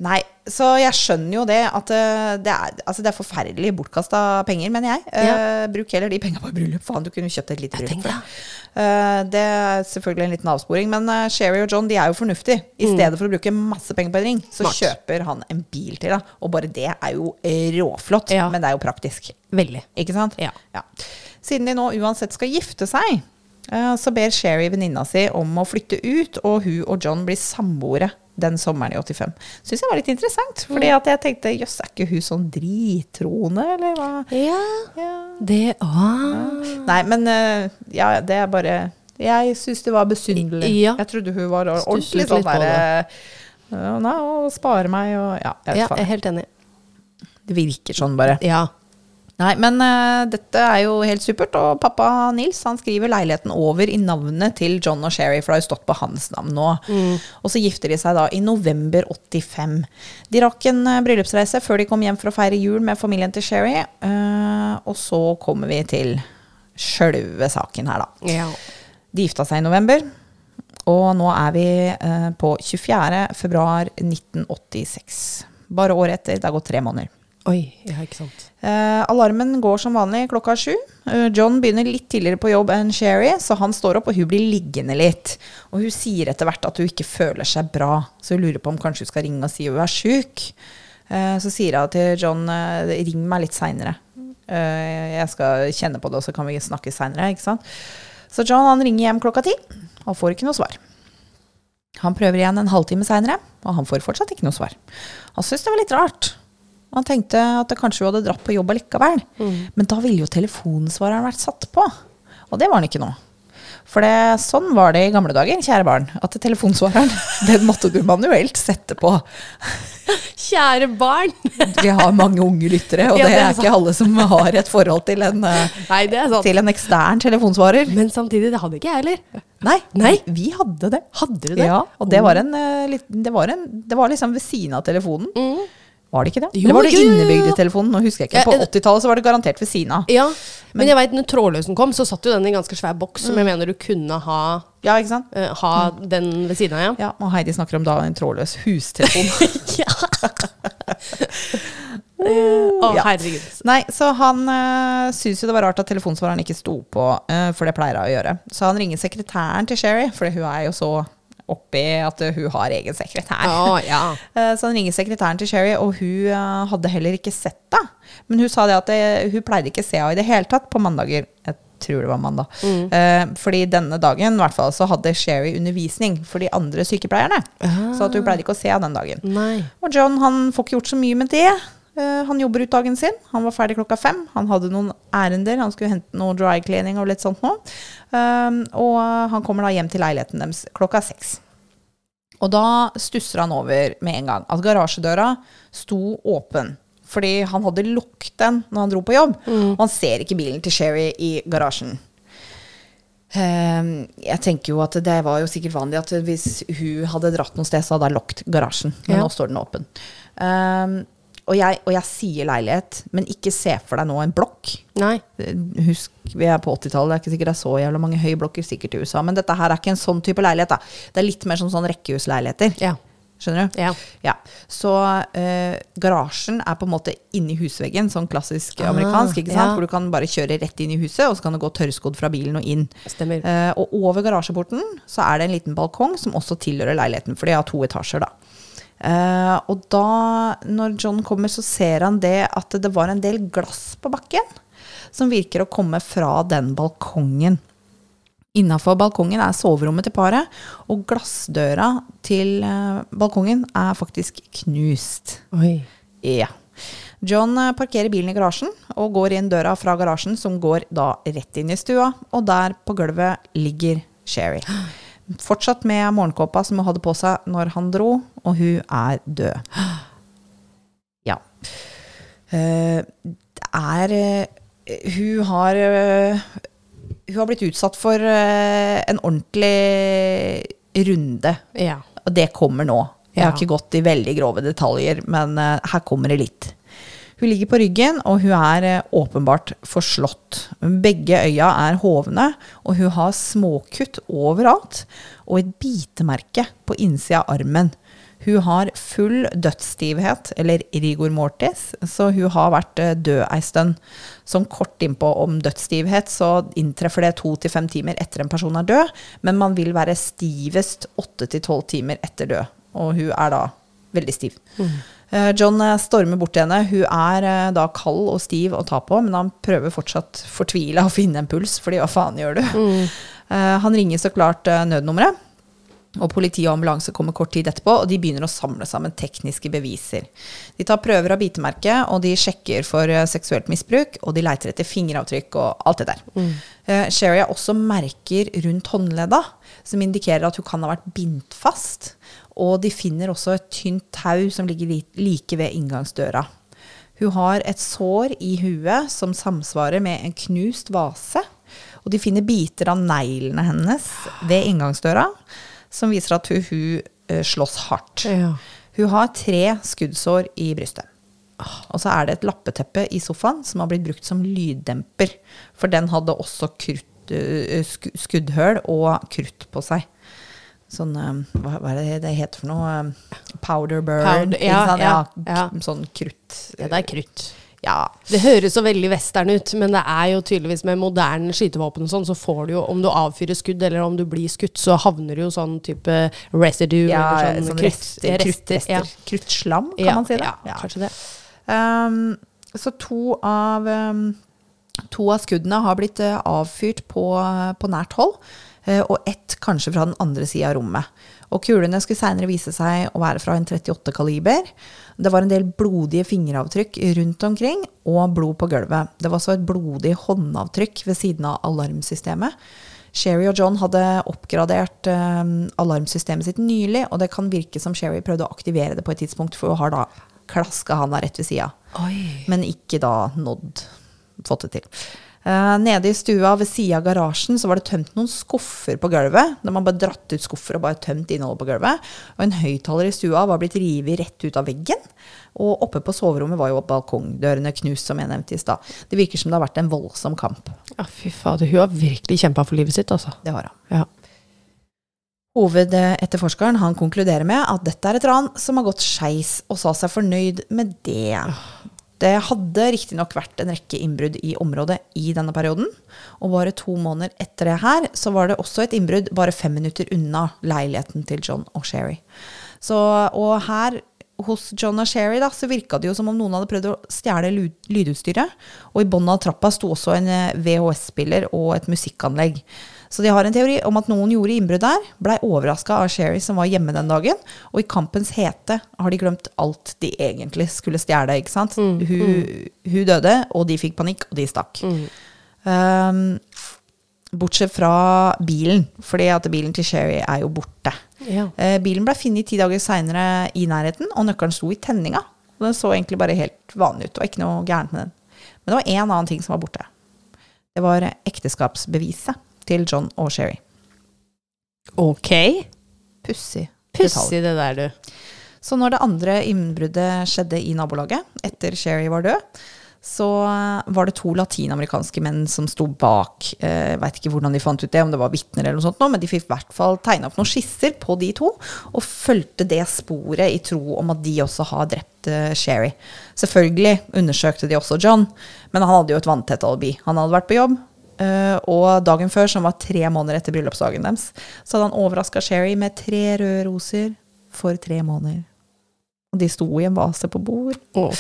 Speaker 1: Nei, så jeg skjønner jo det at eh, det er, altså det er forferdelig bortkasta penger, mener jeg. Eh, bruk heller de penga på bryllup. Faen, du kunne kjøpt et lite bryllup. Uh, det. Er selvfølgelig en liten avsporing, men uh, Sherry og John de er jo fornuftige. I stedet for å bruke masse penger på en ring, så
Speaker 2: Mm. Smart.
Speaker 1: kjøper han en bil til deg. Og bare det er jo råflott,
Speaker 2: Ja.
Speaker 1: men det er jo praktisk.
Speaker 2: Veldig.
Speaker 1: Ikke sant?
Speaker 2: Ja.
Speaker 1: Siden de nå uansett skal gifte seg, så ber Sherry venninna si om å flytte ut, og hun og John blir samboere den sommeren i 85. Syns jeg var litt interessant, fordi
Speaker 2: Mm.
Speaker 1: at jeg tenkte jøss, er ikke hun sånn drittroende, eller hva?
Speaker 2: Ja.
Speaker 1: Ja.
Speaker 2: Det ah.
Speaker 1: Nei, men eh, ja, det er bare Jeg syns det var besynderlig.
Speaker 2: Ja.
Speaker 1: Jeg trodde hun var ordentlig sånn derre ja, Nei, å spare meg og Ja, jeg vet
Speaker 2: Ja, jeg er helt enig.
Speaker 1: Det virker sånn, bare.
Speaker 2: Ja.
Speaker 1: Nei, men uh, dette er jo helt supert, og pappa Nils han skriver leiligheten over i navnet til John og Sherry, for det har jo stått på hans navn nå. Og så gifter de seg da i november 85. De rakk en uh, bryllupsreise før de kom hjem for å feire jul med familien til Sherry, Uh, og så kommer vi til sjølve saken her, da.
Speaker 2: ja.
Speaker 1: De gifta seg i november, og nå er vi på 24. februar 1986. Bare året etter. Det har gått tre måneder.
Speaker 2: Oi, ja, ikke sant.
Speaker 1: Uh, alarmen går som vanlig klokka sju. Uh, John begynner litt tidligere på jobb enn Sherry, så han står opp, og hun blir liggende litt. Og hun sier etter hvert at hun ikke føler seg bra, så hun lurer på om kanskje hun skal ringe og si hun er sjuk. Uh, så sier hun til John eh, ring meg litt seinere. Eh, jeg skal kjenne på det, og så kan vi snakke seinere. Så John han ringer hjem klokka ti, og får ikke noe svar. Han prøver igjen en halvtime seinere, og han får fortsatt ikke noe svar. Han syns det var litt rart. Han tenkte at det kanskje hun hadde dratt på jobb allikevel. Men da ville jo telefonsvareren vært satt på. Og det var han ikke nå. For det, sånn var det i gamle dager, kjære barn. At telefonsvareren, den måtte du manuelt sette på.
Speaker 2: Kjære barn!
Speaker 1: Vi har mange unge lyttere, og
Speaker 2: Ja,
Speaker 1: det
Speaker 2: det er
Speaker 1: er ikke alle som har et forhold til en, eh,
Speaker 2: Nei, er
Speaker 1: til en ekstern telefonsvarer.
Speaker 2: Men samtidig, det hadde ikke jeg heller.
Speaker 1: Nei,
Speaker 2: Nei.
Speaker 1: vi hadde det.
Speaker 2: Hadde du det?
Speaker 1: Ja, og det var, en, eh, det var, en, det var liksom ved siden av telefonen.
Speaker 2: Mm.
Speaker 1: Var det ikke det?
Speaker 2: Jo,
Speaker 1: Eller var det
Speaker 2: jo,
Speaker 1: innebygd i telefonen? Nå husker jeg ikke. På 80-tallet var det garantert ved siden av.
Speaker 2: Ja, men, jeg vet når trådløsen kom, så satt jo den i en ganske svær boks,
Speaker 1: Mm.
Speaker 2: som jeg mener du kunne ha,
Speaker 1: Ja,
Speaker 2: eh, ha den ved siden av, ja.
Speaker 1: Ja, og Heidi snakker om da en trådløs hustelefon.
Speaker 2: Å,
Speaker 1: Ja.
Speaker 2: herregud.
Speaker 1: Nei, så han uh, syns jo det var rart at telefonsvareren ikke sto på, uh, for det pleier hun å gjøre. Så han ringer sekretæren til Sherry, for hun er jo så oppi at eh, hun har egen sekretær.
Speaker 2: Å, ja.
Speaker 1: Eh, Så han ringer sekretæren til Sherry, og hun eh, hadde heller ikke sett det. Men hun sa det at det, hun pleide ikke å se henne i det hele tatt på mandager. Jeg tror det var mandag. Mm. fordi denne dagen hvert fall, så hadde Sherry undervisning for de andre sykepleierne. Så at hun pleide ikke å se henne den dagen.
Speaker 2: Nei.
Speaker 1: Og John han får ikke gjort så mye med det. Eh, han jobber ut dagen sin. Han var ferdig klokka fem. Han hadde noen ærender. Han skulle hente noe dry cleaning og litt sånt noe. Um, og han kommer da hjem til leiligheten deres klokka seks. Og da stusser han over med en gang at garasjedøra sto åpen. Fordi han hadde lukket den når han dro på jobb. Og han ser ikke bilen til Sherry i garasjen. Ehm, jeg tenker jo at det var jo sikkert vanlig at hvis hun hadde dratt noe sted, så hadde hun lukket garasjen. Men
Speaker 2: Ja.
Speaker 1: nå står den åpen. Ehm, og, jeg, og jeg sier leilighet, men ikke se for deg nå en blokk.
Speaker 2: Nei.
Speaker 1: Husk, vi er på 80-tallet, det er ikke sikkert det er så jævla mange høyblokker sikkert i USA. Men dette her er ikke en sånn type leilighet. da. Det er litt mer som sånn rekkehusleiligheter.
Speaker 2: Ja.
Speaker 1: Skjønner du?
Speaker 2: Ja.
Speaker 1: Ja, Så eh, garasjen er på en måte inni husveggen, sånn klassisk
Speaker 2: Ah,
Speaker 1: amerikansk. ikke sant?
Speaker 2: ja.
Speaker 1: Hvor du kan bare kjøre rett inn i huset, og så kan du gå tørrskodd fra bilen og inn.
Speaker 2: Stemmer.
Speaker 1: Eh, og over garasjeporten så er det en liten balkong som også tilhører leiligheten, for de har to etasjer, da. Eh, og da, når John kommer, så ser han det at det var en del glass på bakken som virker å komme fra den balkongen. Innafor balkongen er soverommet til paret, og glassdøra til eh, balkongen er faktisk knust.
Speaker 2: Oi.
Speaker 1: Ja. John eh, parkerer bilen i garasjen og går inn døra fra garasjen, som går da rett inn i stua, og der på gulvet ligger Sherry. Fortsatt med morgenkåpa som hun hadde på seg når han dro, og hun er død. Ja. Eh, det er eh, Hun har eh, Hun har blitt utsatt for en ordentlig runde.
Speaker 2: Ja.
Speaker 1: Og det kommer nå. Jeg har ikke gått i veldig grove detaljer, men her kommer det litt. Hun ligger på ryggen, og hun er eh, åpenbart forslått. Begge øya er hovne, og hun har småkutt overalt, og et bitemerke på innsida av armen. Hun har full dødsstivhet, eller rigor mortis, så hun har vært eh, død ei stund. Sånn kort innpå om dødsstivhet, så inntreffer det to til fem timer etter en person er død, men man vil være stivest åtte til tolv timer etter død, og hun er da veldig stiv. Eh, John eh, stormer bort til henne. Hun er eh, da kald og stiv å ta på, men han prøver fortsatt fortvila å finne en puls, fordi hva faen gjør du? Mm. Han ringer så klart eh, nødnummeret. Og politi og ambulanse kommer kort tid etterpå, og de begynner å samle sammen tekniske beviser. De tar prøver av bitemerket, og de sjekker for eh, seksuelt misbruk, og de leiter etter fingeravtrykk og alt det der. Eh, Sherry har også merker rundt håndledda, som indikerer at hun kan ha vært bindt fast. Og de finner også et tynt tau som ligger like ved inngangsdøra. Hun har et sår i huet som samsvarer med en knust vase. Og de finner biter av neglene hennes ved inngangsdøra, som viser at hun, hun eh, slåss hardt.
Speaker 2: Ja.
Speaker 1: Hun har tre skuddsår i brystet. Og så er det et lappeteppe i sofaen som har blitt brukt som lyddemper. For den hadde også krutt, skuddhøl og krutt på seg. Sånn eh, Hva, hva er det det heter for noe? Eh, Powder burn.
Speaker 2: Powder, ja, ja, ja.
Speaker 1: Sånn krutt.
Speaker 2: ja, det er krutt.
Speaker 1: Ja.
Speaker 2: Det høres så veldig western ut, men det er jo tydeligvis med moderne skytevåpen og sånn, så får du jo, om du avfyrer skudd eller om du blir skutt, så havner det jo sånn type residue
Speaker 1: ja
Speaker 2: eller sånn,
Speaker 1: sånn
Speaker 2: krutt-
Speaker 1: rester, kruttrester.
Speaker 2: ja.
Speaker 1: Kruttslam, kan
Speaker 2: Ja,
Speaker 1: man si det?
Speaker 2: Ja, kanskje det.
Speaker 1: Um, så to av, um, to av skuddene har blitt uh, avfyrt på, på nært hold, og ett kanskje fra den andre sida av rommet. Og kulene skulle seinere vise seg å være fra en 38 kaliber. Det var en del blodige fingeravtrykk rundt omkring, og blod på gulvet. Det var også et blodig håndavtrykk ved siden av alarmsystemet. Sherry og John hadde oppgradert eh, alarmsystemet sitt nylig, og det kan virke som Sherry prøvde å aktivere det på et tidspunkt, for hun har da klaska han der rett ved sida men ikke da nådd fått det til. Eh, nede i stua ved sida av garasjen så var det tømt noen skuffer på gulvet. De man bare dratt ut skuffer og bare tømt innholdet på gulvet. Og en høyttaler i stua var blitt revet rett ut av veggen. Og oppe på soverommet var jo balkongdørene knust, som jeg nevnte i stad. Det virker som det har vært en voldsom kamp.
Speaker 2: Ja, fy fader, hun har virkelig kjempa for livet sitt, altså.
Speaker 1: Det har han.
Speaker 2: Ja.
Speaker 1: Hovedetterforskeren han konkluderer med at dette er et ran som har gått skeis, og sa seg fornøyd med det. Det hadde riktignok vært en rekke innbrudd i området i denne perioden. Og bare to måneder etter det her, så var det også et innbrudd bare fem minutter unna leiligheten til John og Sherry. Så, og her hos John og Sherry da, så virka det jo som om noen hadde prøvd å stjele lydutstyret. Og i bunnen av trappa sto også en eh, VHS-spiller og et musikkanlegg. Så de har en teori om at noen gjorde innbrudd der, blei overraska av Sherry som var hjemme den dagen, og i kampens hete har de glemt alt de egentlig skulle stjele. ikke sant? Hun, hun døde, og de fikk panikk, og de stakk. Um, bortsett fra bilen, fordi at bilen til Sherry er jo borte.
Speaker 2: Ja.
Speaker 1: Uh, bilen ble funnet ti dager seinere i nærheten, og nøkkelen sto i tenninga. Og Den så egentlig bare helt vanlig ut, og ikke noe gærent med den. Men det var én annen ting som var borte. Det var ekteskapsbeviset til John og Sherry.
Speaker 2: Ok.
Speaker 1: Pussig.
Speaker 2: Pussig det der, du.
Speaker 1: Så når det andre innbruddet skjedde i nabolaget, etter Sherry var død, så var det to latinamerikanske menn som sto bak. Jeg veit ikke hvordan de fant ut det, om det var vitner eller noe sånt, nå, men de fikk i hvert fall tegna opp noen skisser på de to, og fulgte det sporet i tro om at de også har drept eh, Sherry. Selvfølgelig undersøkte de også John, men han hadde jo et vanntett alibi. Han hadde vært på jobb, eh, og dagen før, som var tre måneder etter bryllupsdagen deres, så hadde han overraska Sherry med tre røde roser for tre måneder. Og de sto i en vase på bord.
Speaker 2: Oh.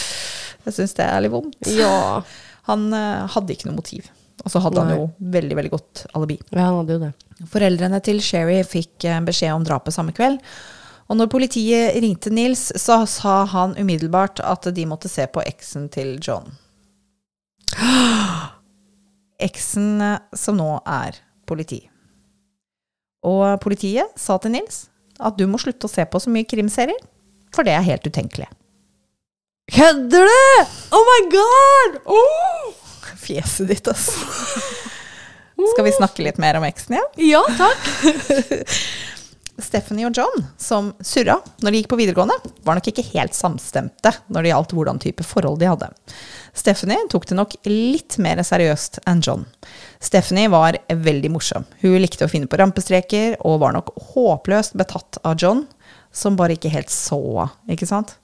Speaker 1: Jeg syns det er litt vondt.
Speaker 2: Ja.
Speaker 1: Han eh, hadde ikke noe motiv. Og så hadde han jo veldig veldig godt alibi.
Speaker 2: ja, han hadde jo det.
Speaker 1: Foreldrene til Sherry fikk eh, beskjed om drapet samme kveld. Og når politiet ringte Nils, så sa han umiddelbart at de måtte se på eksen til John. Eksen eh, som nå er politi. Og politiet sa til Nils at du må slutte å se på så mye krimserier, for det er helt utenkelig.
Speaker 2: Kødder du?! Oh my god! Oh!
Speaker 1: Fjeset ditt, altså. Skal vi snakke litt mer om eksen igjen?
Speaker 2: Ja, takk.
Speaker 1: Stephanie og John, som surra når de gikk på videregående, var nok ikke helt samstemte når det gjaldt hvordan type forhold de hadde. Stephanie tok det nok litt mer seriøst enn John. Stephanie var veldig morsom. Hun likte å finne på rampestreker, og var nok håpløst betatt av John, som bare ikke helt så, ikke sant?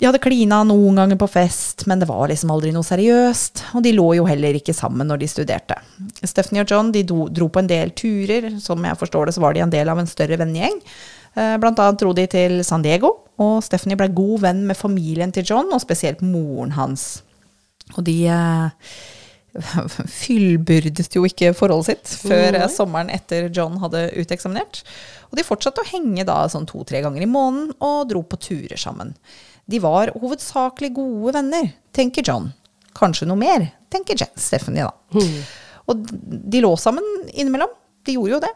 Speaker 1: De hadde klina noen ganger på fest, men det var liksom aldri noe seriøst. Og de lå jo heller ikke sammen når de studerte. Stephanie og John de dro, på en del turer. Som jeg forstår det, så var de en del av en større vennegjeng. Eh, blant annet dro de til San Diego, og Stephanie ble god venn med familien til John, og spesielt moren hans. Og de eh, fyllbyrdet jo ikke forholdet sitt før mm. sommeren etter John hadde uteksaminert. Og de fortsatte å henge da sånn to-tre ganger i måneden og dro på turer sammen. De var hovedsakelig gode venner, tenker John. Kanskje noe mer, tenker Jen, Stephanie, da. Og de lå sammen innimellom. De gjorde jo det.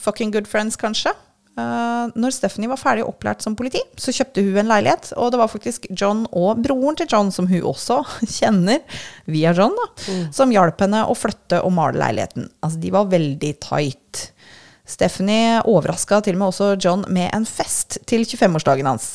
Speaker 1: Fucking good friends, kanskje. Uh, når Stephanie var ferdig opplært som politi, så kjøpte hun en leilighet. Og det var faktisk John og broren til John, som hun også kjenner via John, da, mm. som hjalp henne å flytte og male leiligheten. Altså, de var veldig tight. Stephanie overraska til og med også John med en fest til 25-årsdagen hans.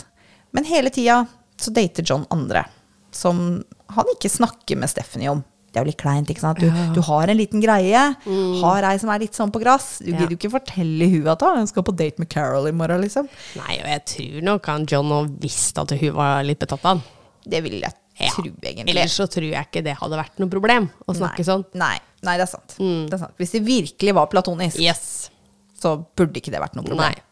Speaker 1: Men hele tida så dater John andre, som han ikke snakker med Stephanie om. Det er jo litt kleint, ikke sant. Du, ja. du har en liten greie, mm. har ei som er litt sånn på gress. Du ja. gidder jo ikke fortelle hun at hun skal på date med Carol i morgen, liksom.
Speaker 2: Nei, og jeg tror nok han John òg visste at hun var litt betatt av han.
Speaker 1: Det vil jeg ja. tro, egentlig.
Speaker 2: Ellers så tror jeg ikke det hadde vært noe problem å snakke
Speaker 1: Nei.
Speaker 2: sånn.
Speaker 1: Nei. Nei, det er sant. Mm. det er sant. Hvis det virkelig var platonisk,
Speaker 2: yes.
Speaker 1: så burde ikke det vært noe problem. Nei.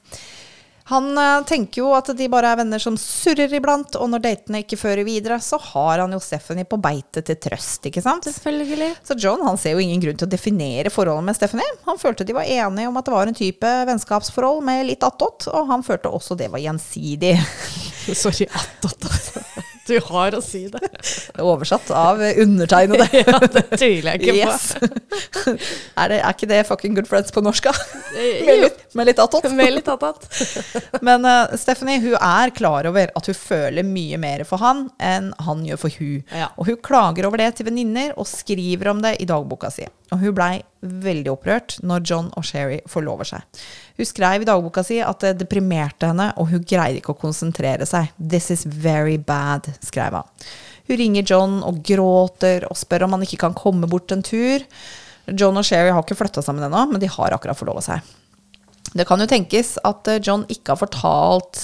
Speaker 1: Han uh, tenker jo at de bare er venner som surrer iblant, og når datene ikke fører videre, så har han jo Stephanie på beite til trøst, ikke sant?
Speaker 2: Selvfølgelig.
Speaker 1: Så John han ser jo ingen grunn til å definere forholdet med Stephanie. Han følte de var enige om at det var en type vennskapsforhold med litt attåt, og han følte også det var gjensidig.
Speaker 2: Sorry, attåt, altså. Du har å si det.
Speaker 1: Oversatt av undertegnede.
Speaker 2: ja, det tviler jeg ikke
Speaker 1: yes. på. er, det, er, ikke det fucking good friends på norsk, da? Eh, med, litt, med litt attåt.
Speaker 2: Med litt attåt.
Speaker 1: Men uh, Stephanie hun er klar over at hun føler mye mer for han enn han gjør for hun. Ja. Og hun klager over det til venninner og skriver om det i dagboka si. Og hun blei veldig opprørt når John og Sherry forlover seg. Hun skrev i dagboka si at det deprimerte henne, og hun greide ikke å konsentrere seg. 'This is very bad', skrev hun. Hun ringer John og gråter og spør om han ikke kan komme bort en tur. John og Sherry har ikke flytta sammen ennå, men de har akkurat forlova seg. Det kan jo tenkes at eh, John ikke har fortalt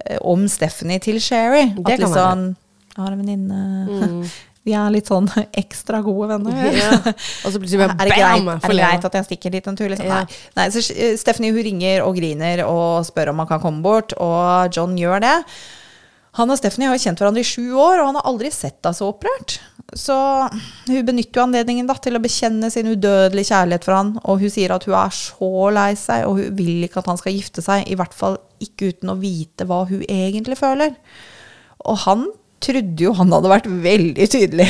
Speaker 1: eh, om Stephanie til Sherry. Det at liksom, Jeg har en venninne mm. Vi er litt sånn ekstra gode venner. Ja.
Speaker 2: Og så plutselig bare
Speaker 1: er det, greit, er det greit at jeg stikker dit en tur? Liksom? Ja. Nei. Nei. Så eh, Stephanie hun ringer og griner og spør om han kan komme bort, og John gjør det. Han og Stephanie har kjent hverandre i sju år, og han har aldri sett henne så opprørt. Så hun benytter jo anledningen da, til å bekjenne sin udødelige kjærlighet for han, og hun sier at hun er så lei seg, og hun vil ikke at han skal gifte seg, i hvert fall ikke uten å vite hva hun egentlig føler. Og han trodde jo han hadde vært veldig tydelig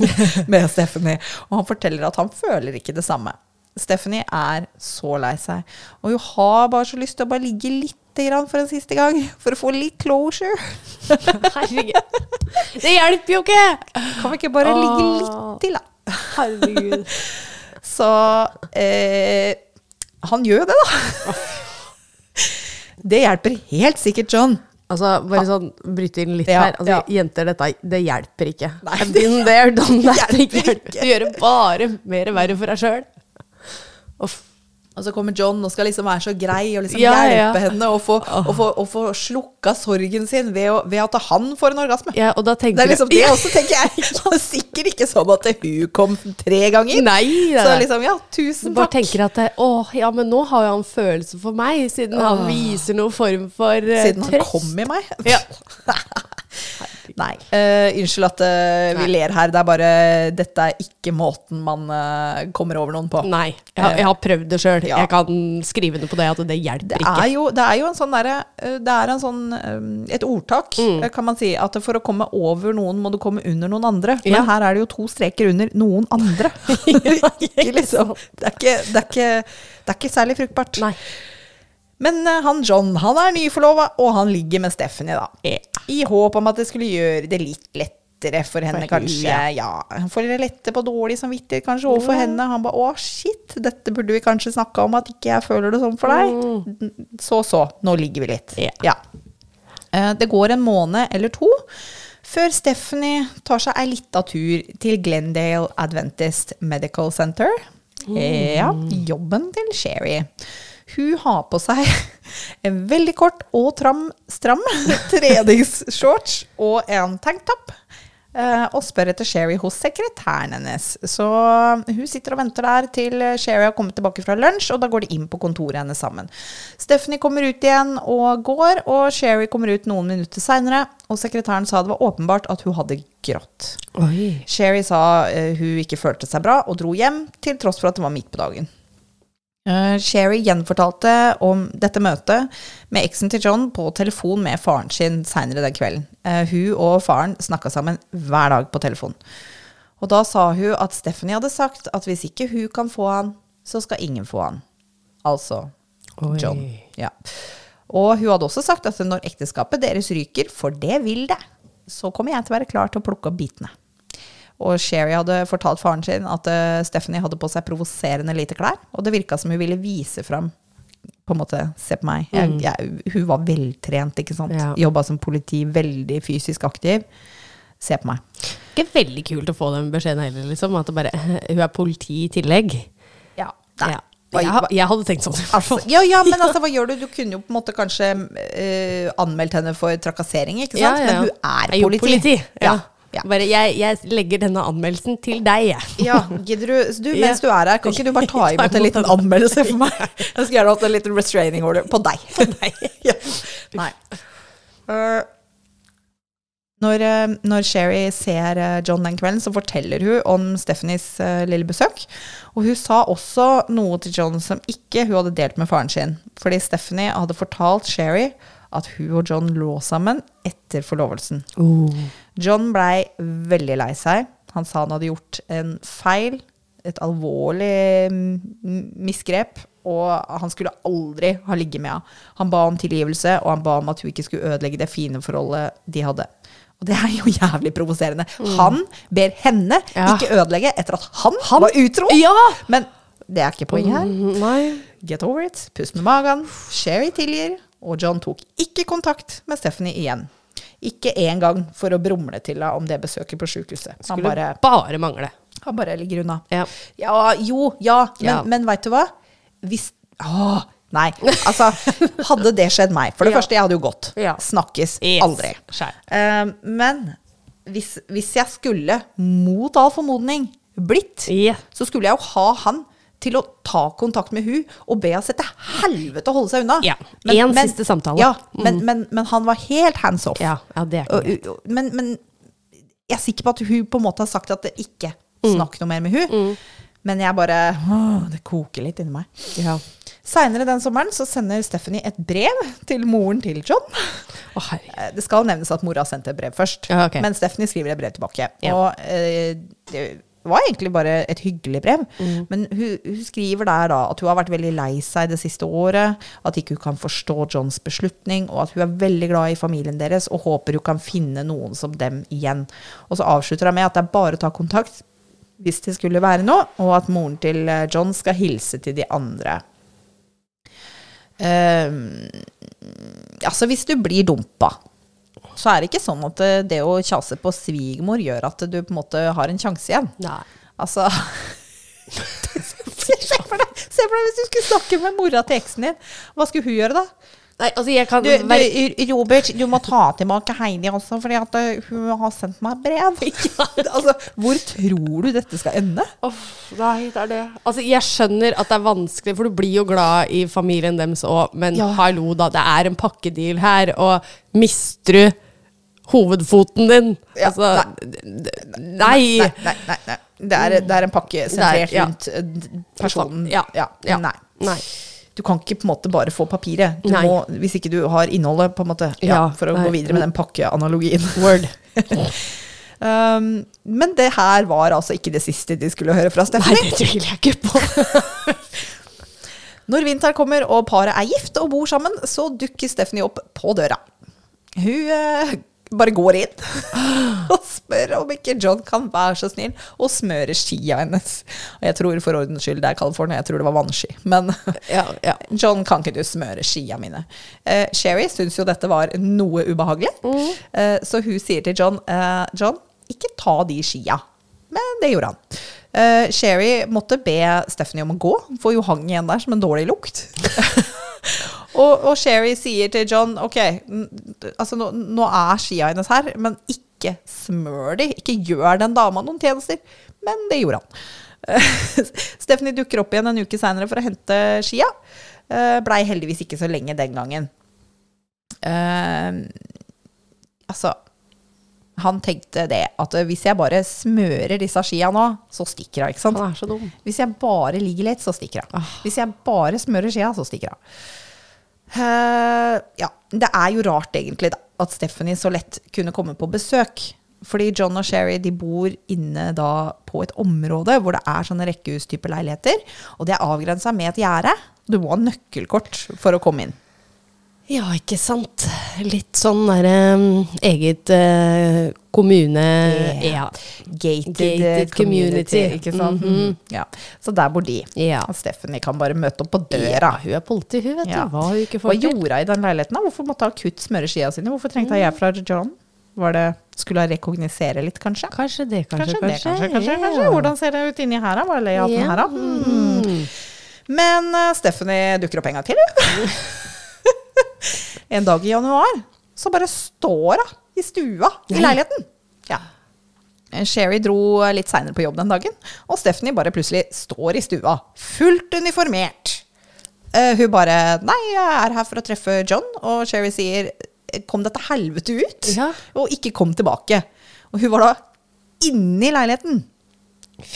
Speaker 1: med Stephanie. Og han forteller at han føler ikke det samme. Stephanie er så lei seg. Og hun har bare så lyst til å bare ligge litt for en siste gang. For å få litt closure.
Speaker 2: Herregud. Det hjelper jo ikke!
Speaker 1: Kan vi ikke bare Åh. ligge litt til, da?
Speaker 2: Herregud.
Speaker 1: Så eh, han gjør jo det, da. Det hjelper helt sikkert John.
Speaker 2: Altså, bare sånn, bryte inn litt ja, her. Altså, ja. Jenter, dette det hjelper ikke. Nei, det, there, that. Hjelper ikke. Du gjør det bare mer verre for deg sjøl.
Speaker 1: Og så kommer John og skal liksom være så grei og liksom ja, hjelpe ja. henne å få, og, få, få, slukka sorgen sin ved, å, ved, at han får en orgasme.
Speaker 2: Ja, og da
Speaker 1: det er liksom det også, tenker jeg. Det er sikkert ikke sånn at hun kom tre ganger.
Speaker 2: Nei,
Speaker 1: det. Så liksom, ja, tusen
Speaker 2: takk. Bare tenker at å, ja, men nå har jo han følelser for meg, siden Åh. han viser noen form for uh,
Speaker 1: Siden han kom i meg? Ja. Nei. Uh, unnskyld at uh, vi ler her. Det er bare Dette er ikke måten man uh, kommer over noen på.
Speaker 2: Nei. Jeg, jeg har prøvd det sjøl. Ja. Jeg kan skrive det på det at det hjelper
Speaker 1: det
Speaker 2: ikke.
Speaker 1: Jo, det er jo en sånn derre Det er en sånn et ordtak, mm. kan man si. At for å komme over noen, må du komme under noen andre. Men ja. her er det jo to streker under noen andre. ikke, liksom. det, er ikke, det, er ikke, det er ikke særlig fruktbart.
Speaker 2: Nei.
Speaker 1: Men eh, han John han er nyforlova, og han ligger med Stephanie, da.
Speaker 2: Yeah.
Speaker 1: I håp om at det skulle gjøre det litt lettere for henne,
Speaker 2: for
Speaker 1: kanskje.
Speaker 2: ja.
Speaker 1: Ja, For lette på dårlig samvittighet kanskje overfor henne. Han bare 'Å, shit, dette burde vi kanskje snakka om, at ikke jeg føler det sånn for deg'. Så så, nå ligger vi litt.
Speaker 2: Ja.
Speaker 1: Ja. Eh, Det går en måned eller to før Stephanie tar seg ei lita tur til Glendale Adventist Medical Center. Mm. Ja, jobben til Sherry. Hun har på seg en veldig kort og tram, stram treningsshorts og en tanktop. eh, Og spør etter Sherry hos sekretæren hennes. Så hun sitter og venter der til Sherry har kommet tilbake fra lunsj, og da går de inn på kontoret hennes sammen. Stephanie kommer ut igjen og går, og Sherry kommer ut noen minutter seinere. Og sekretæren sa det var åpenbart at hun hadde grått.
Speaker 2: Oi.
Speaker 1: Sherry sa eh, hun ikke følte seg bra, og dro hjem, til tross for at det var midt på dagen. Eh, Sherry gjenfortalte om dette møtet med eksen til John på telefon med faren sin seinere den kvelden. Eh, hun og faren snakka sammen hver dag på telefon. Og da sa hun at Stephanie hadde sagt at hvis ikke hun kan få han, så skal ingen få han. Altså
Speaker 2: Oi.
Speaker 1: John. Ja. Og hun hadde også sagt at når ekteskapet deres ryker, for det vil det, så kommer jeg til å være klar til å plukke opp bitene. Og Sherry hadde fortalt faren sin at eh, Stephanie hadde på seg provoserende lite klær, og det virka som hun ville vise fram på en måte, Se på meg. Jeg, jeg, hun var veltrent, ikke sant.
Speaker 2: Ja.
Speaker 1: Jobba som politi, veldig fysisk aktiv. Se på meg.
Speaker 2: Ikke veldig kult å få den beskjeden heller, liksom. At bare, hun er politi i tillegg.
Speaker 1: Ja. Nei.
Speaker 2: Ja. Jeg, jeg hadde tenkt sånn.
Speaker 1: Altså, ja, ja, men altså, hva gjør du? Du kunne jo på en måte kanskje uh, anmeldt henne for trakassering, ikke sant? Men hun er
Speaker 2: Jeg jo
Speaker 1: politi.
Speaker 2: Ja.
Speaker 1: Ja.
Speaker 2: Bare, jeg, jeg legger denne anmeldelsen til deg, jeg.
Speaker 1: Ja, gidder du, du. Mens du er her, kan ikke du bare ta imot en liten anmeldelse for meg? Jeg skulle gjerne hatt en liten restraining order på deg. ja. Nei. Eh, når, eh, når Sherry ser eh, John den kvelden, så forteller hun om Stephanies lille besøk. Og hun sa også noe til John som ikke hun hadde delt med faren sin. Fordi Stephanie hadde fortalt Sherry at hun og John lå sammen etter forlovelsen. John blei veldig lei seg. Han sa han hadde gjort en feil, et alvorlig mm, misgrep, og han skulle aldri ha ligget med henne. Han ba om tilgivelse, og han ba om at hun ikke skulle ødelegge det fine forholdet de hadde. Og det er jo jævlig provoserende. Han ber henne
Speaker 2: Ja.
Speaker 1: ikke ødelegge etter at han, var utro.
Speaker 2: Ja!
Speaker 1: Men det er ikke poenget her.
Speaker 2: Mm.
Speaker 1: Get over it. Pust med magen. Sherry tilgir. Og John tok ikke kontakt med Stephanie igjen. Ikke engang for å brumle til henne om det besøket på sjukehuset. Han
Speaker 2: Skulle
Speaker 1: bare,
Speaker 2: bare mangle.
Speaker 1: han bare ligger unna.
Speaker 2: Ja.
Speaker 1: Ja, jo, ja, men,
Speaker 2: Ja.
Speaker 1: men veit du hva? Hvis Å, nei. Altså, hadde det skjedd meg For det
Speaker 2: Ja.
Speaker 1: første, jeg hadde jo gått. Snakkes
Speaker 2: Yes.
Speaker 1: aldri. Eh, men hvis, hvis jeg skulle, mot all formodning, blitt,
Speaker 2: yeah.
Speaker 1: så skulle jeg jo ha han til å ta kontakt med hun og be henne sette helvete å holde seg unna.
Speaker 2: Ja, en siste samtale.
Speaker 1: Ja, men, men, men han var helt hands off.
Speaker 2: Ja, ja, det er
Speaker 1: Og- og- men, men jeg er sikker på at hun på en måte har sagt at det ikke
Speaker 2: Mm.
Speaker 1: snakk noe mer med hun. Men jeg bare å, Det koker litt inni meg.
Speaker 2: Ja.
Speaker 1: Seinere den sommeren så sender Stephanie et brev til moren til John. Oh. Det skal nevnes at mora sendte et brev først,
Speaker 2: Ja, okay.
Speaker 1: men Stephanie skriver et brev tilbake.
Speaker 2: Ja.
Speaker 1: Og eh, det var egentlig bare et hyggelig brev,
Speaker 2: Mm.
Speaker 1: men hun, hun skriver der da at hun har vært veldig lei seg det siste året, at ikke hun kan forstå Johns beslutning, og at hun er veldig glad i familien deres og håper hun kan finne noen som dem igjen. Og så avslutter hun med at det er bare å ta kontakt hvis det skulle være noe, og at moren til eh, John skal hilse til de andre. Um, altså hvis du blir dumpa, så er det ikke sånn at det, det å kjase på svigermor gjør at du på en måte har en sjanse igjen.
Speaker 2: Nei.
Speaker 1: Altså Se for deg hvis du skulle snakke med mora til eksen din. Hva skulle hun gjøre da?
Speaker 2: Nei, altså jeg kan
Speaker 1: Du, du, Robert, du må ta tilbake Heidi også, fordi at eh, hun har sendt meg brev. altså, hvor tror du dette skal ende?
Speaker 2: Oh, nei, det er det. Altså, jeg skjønner at det er vanskelig, for du blir jo glad i familien deres òg, men
Speaker 1: Ja.
Speaker 2: hallo, da. Det er en pakkedeal her, og mister du hovedfoten din
Speaker 1: Ja,
Speaker 2: Altså Nei!
Speaker 1: Nei, nei, nei, nei. Det, er, det er en pakke sentrert
Speaker 2: ja.
Speaker 1: rundt eh, personen.
Speaker 2: Ja.
Speaker 1: Ja.
Speaker 2: Ja.
Speaker 1: Nei. Du kan ikke på en måte bare få papiret. Du må, hvis ikke du har innholdet, på en måte. For å gå videre med den pakkeanalogien.
Speaker 2: Word.
Speaker 1: Um, men det her var altså ikke det siste de skulle høre fra Stephanie.
Speaker 2: Nei, det tviler jeg ikke på.
Speaker 1: Når vinteren kommer og paret er gift og bor sammen, så dukker Stephanie opp på døra. Hun eh, bare går inn og spør om ikke John kan være så snill og smøre skia hennes. Og jeg tror for ordens skyld det er California, jeg tror det var vannski. Men
Speaker 2: Ja, ja.
Speaker 1: John, kan ikke du smøre skia mine? Eh, Sherry syns jo dette var noe ubehagelig, eh, så hun sier til John eh, John, ikke ta de skia. Men det gjorde han. Eh, Sherry måtte be Stephanie om å gå, for hun hang igjen der som en dårlig lukt. og, og Sherry sier til John ok, altså nå, nå er skia hennes her, men ikke smør de. Ikke gjør den dama noen tjenester. Men det gjorde han. Stephanie dukker opp igjen en uke seinere for å hente skia. Uh, Blei heldigvis ikke så lenge den gangen. Uh, altså Han tenkte det, at hvis jeg bare smører disse skia nå, så stikker hun, ikke sant? Hvis jeg bare ligger litt, så stikker hun. Hvis jeg bare smører skia, så stikker hun. Eh, ja, det er jo rart egentlig da, at Stephanie så lett kunne komme på besøk. Fordi John og Sherry de bor inne da på et område hvor det er sånne rekkehus-type leiligheter. Og det er avgrensa med et gjerde. Du må ha nøkkelkort for å komme inn.
Speaker 2: Ja, ikke sant. Litt sånn derre eget uh, kommune... Ja.
Speaker 1: Gated,
Speaker 2: Gated
Speaker 1: eh, community,
Speaker 2: community.
Speaker 1: ikke sant?
Speaker 2: Mhm.
Speaker 1: ja. Så der bor de.
Speaker 2: Ja.
Speaker 1: Og Stephanie kan bare møte opp på
Speaker 2: Ja,
Speaker 1: døra.
Speaker 2: hun er politi, hun, vet
Speaker 1: Ja.
Speaker 2: du. Hva hun ikke
Speaker 1: Hva gjorde hun i den leiligheten? Hvorfor måtte hun akutt smøreskia sine? Hvorfor trengte hun hjelp fra John? Var det, skulle hun rekognosere litt, kanskje?
Speaker 2: Kanskje det, kanskje,
Speaker 1: Kanskje, det, kanskje, kanskje, kanskje. Hvordan ser det ut inni her, da? Hva er layouten
Speaker 2: yeah.
Speaker 1: her, da? Mm. Men uh, Stephanie dukker opp en gang til, hun. en dag i januar så bare står hun i stua i leiligheten. Ja. Sherry dro litt seinere på jobb den dagen, og Stephanie bare plutselig står i stua, fullt uniformert. Uh, hun bare 'Nei, jeg er her for å treffe John', og Sherry sier 'Kom deg til helvete ut',
Speaker 2: Ja.
Speaker 1: og ikke kom tilbake. Og hun var da inne i leiligheten.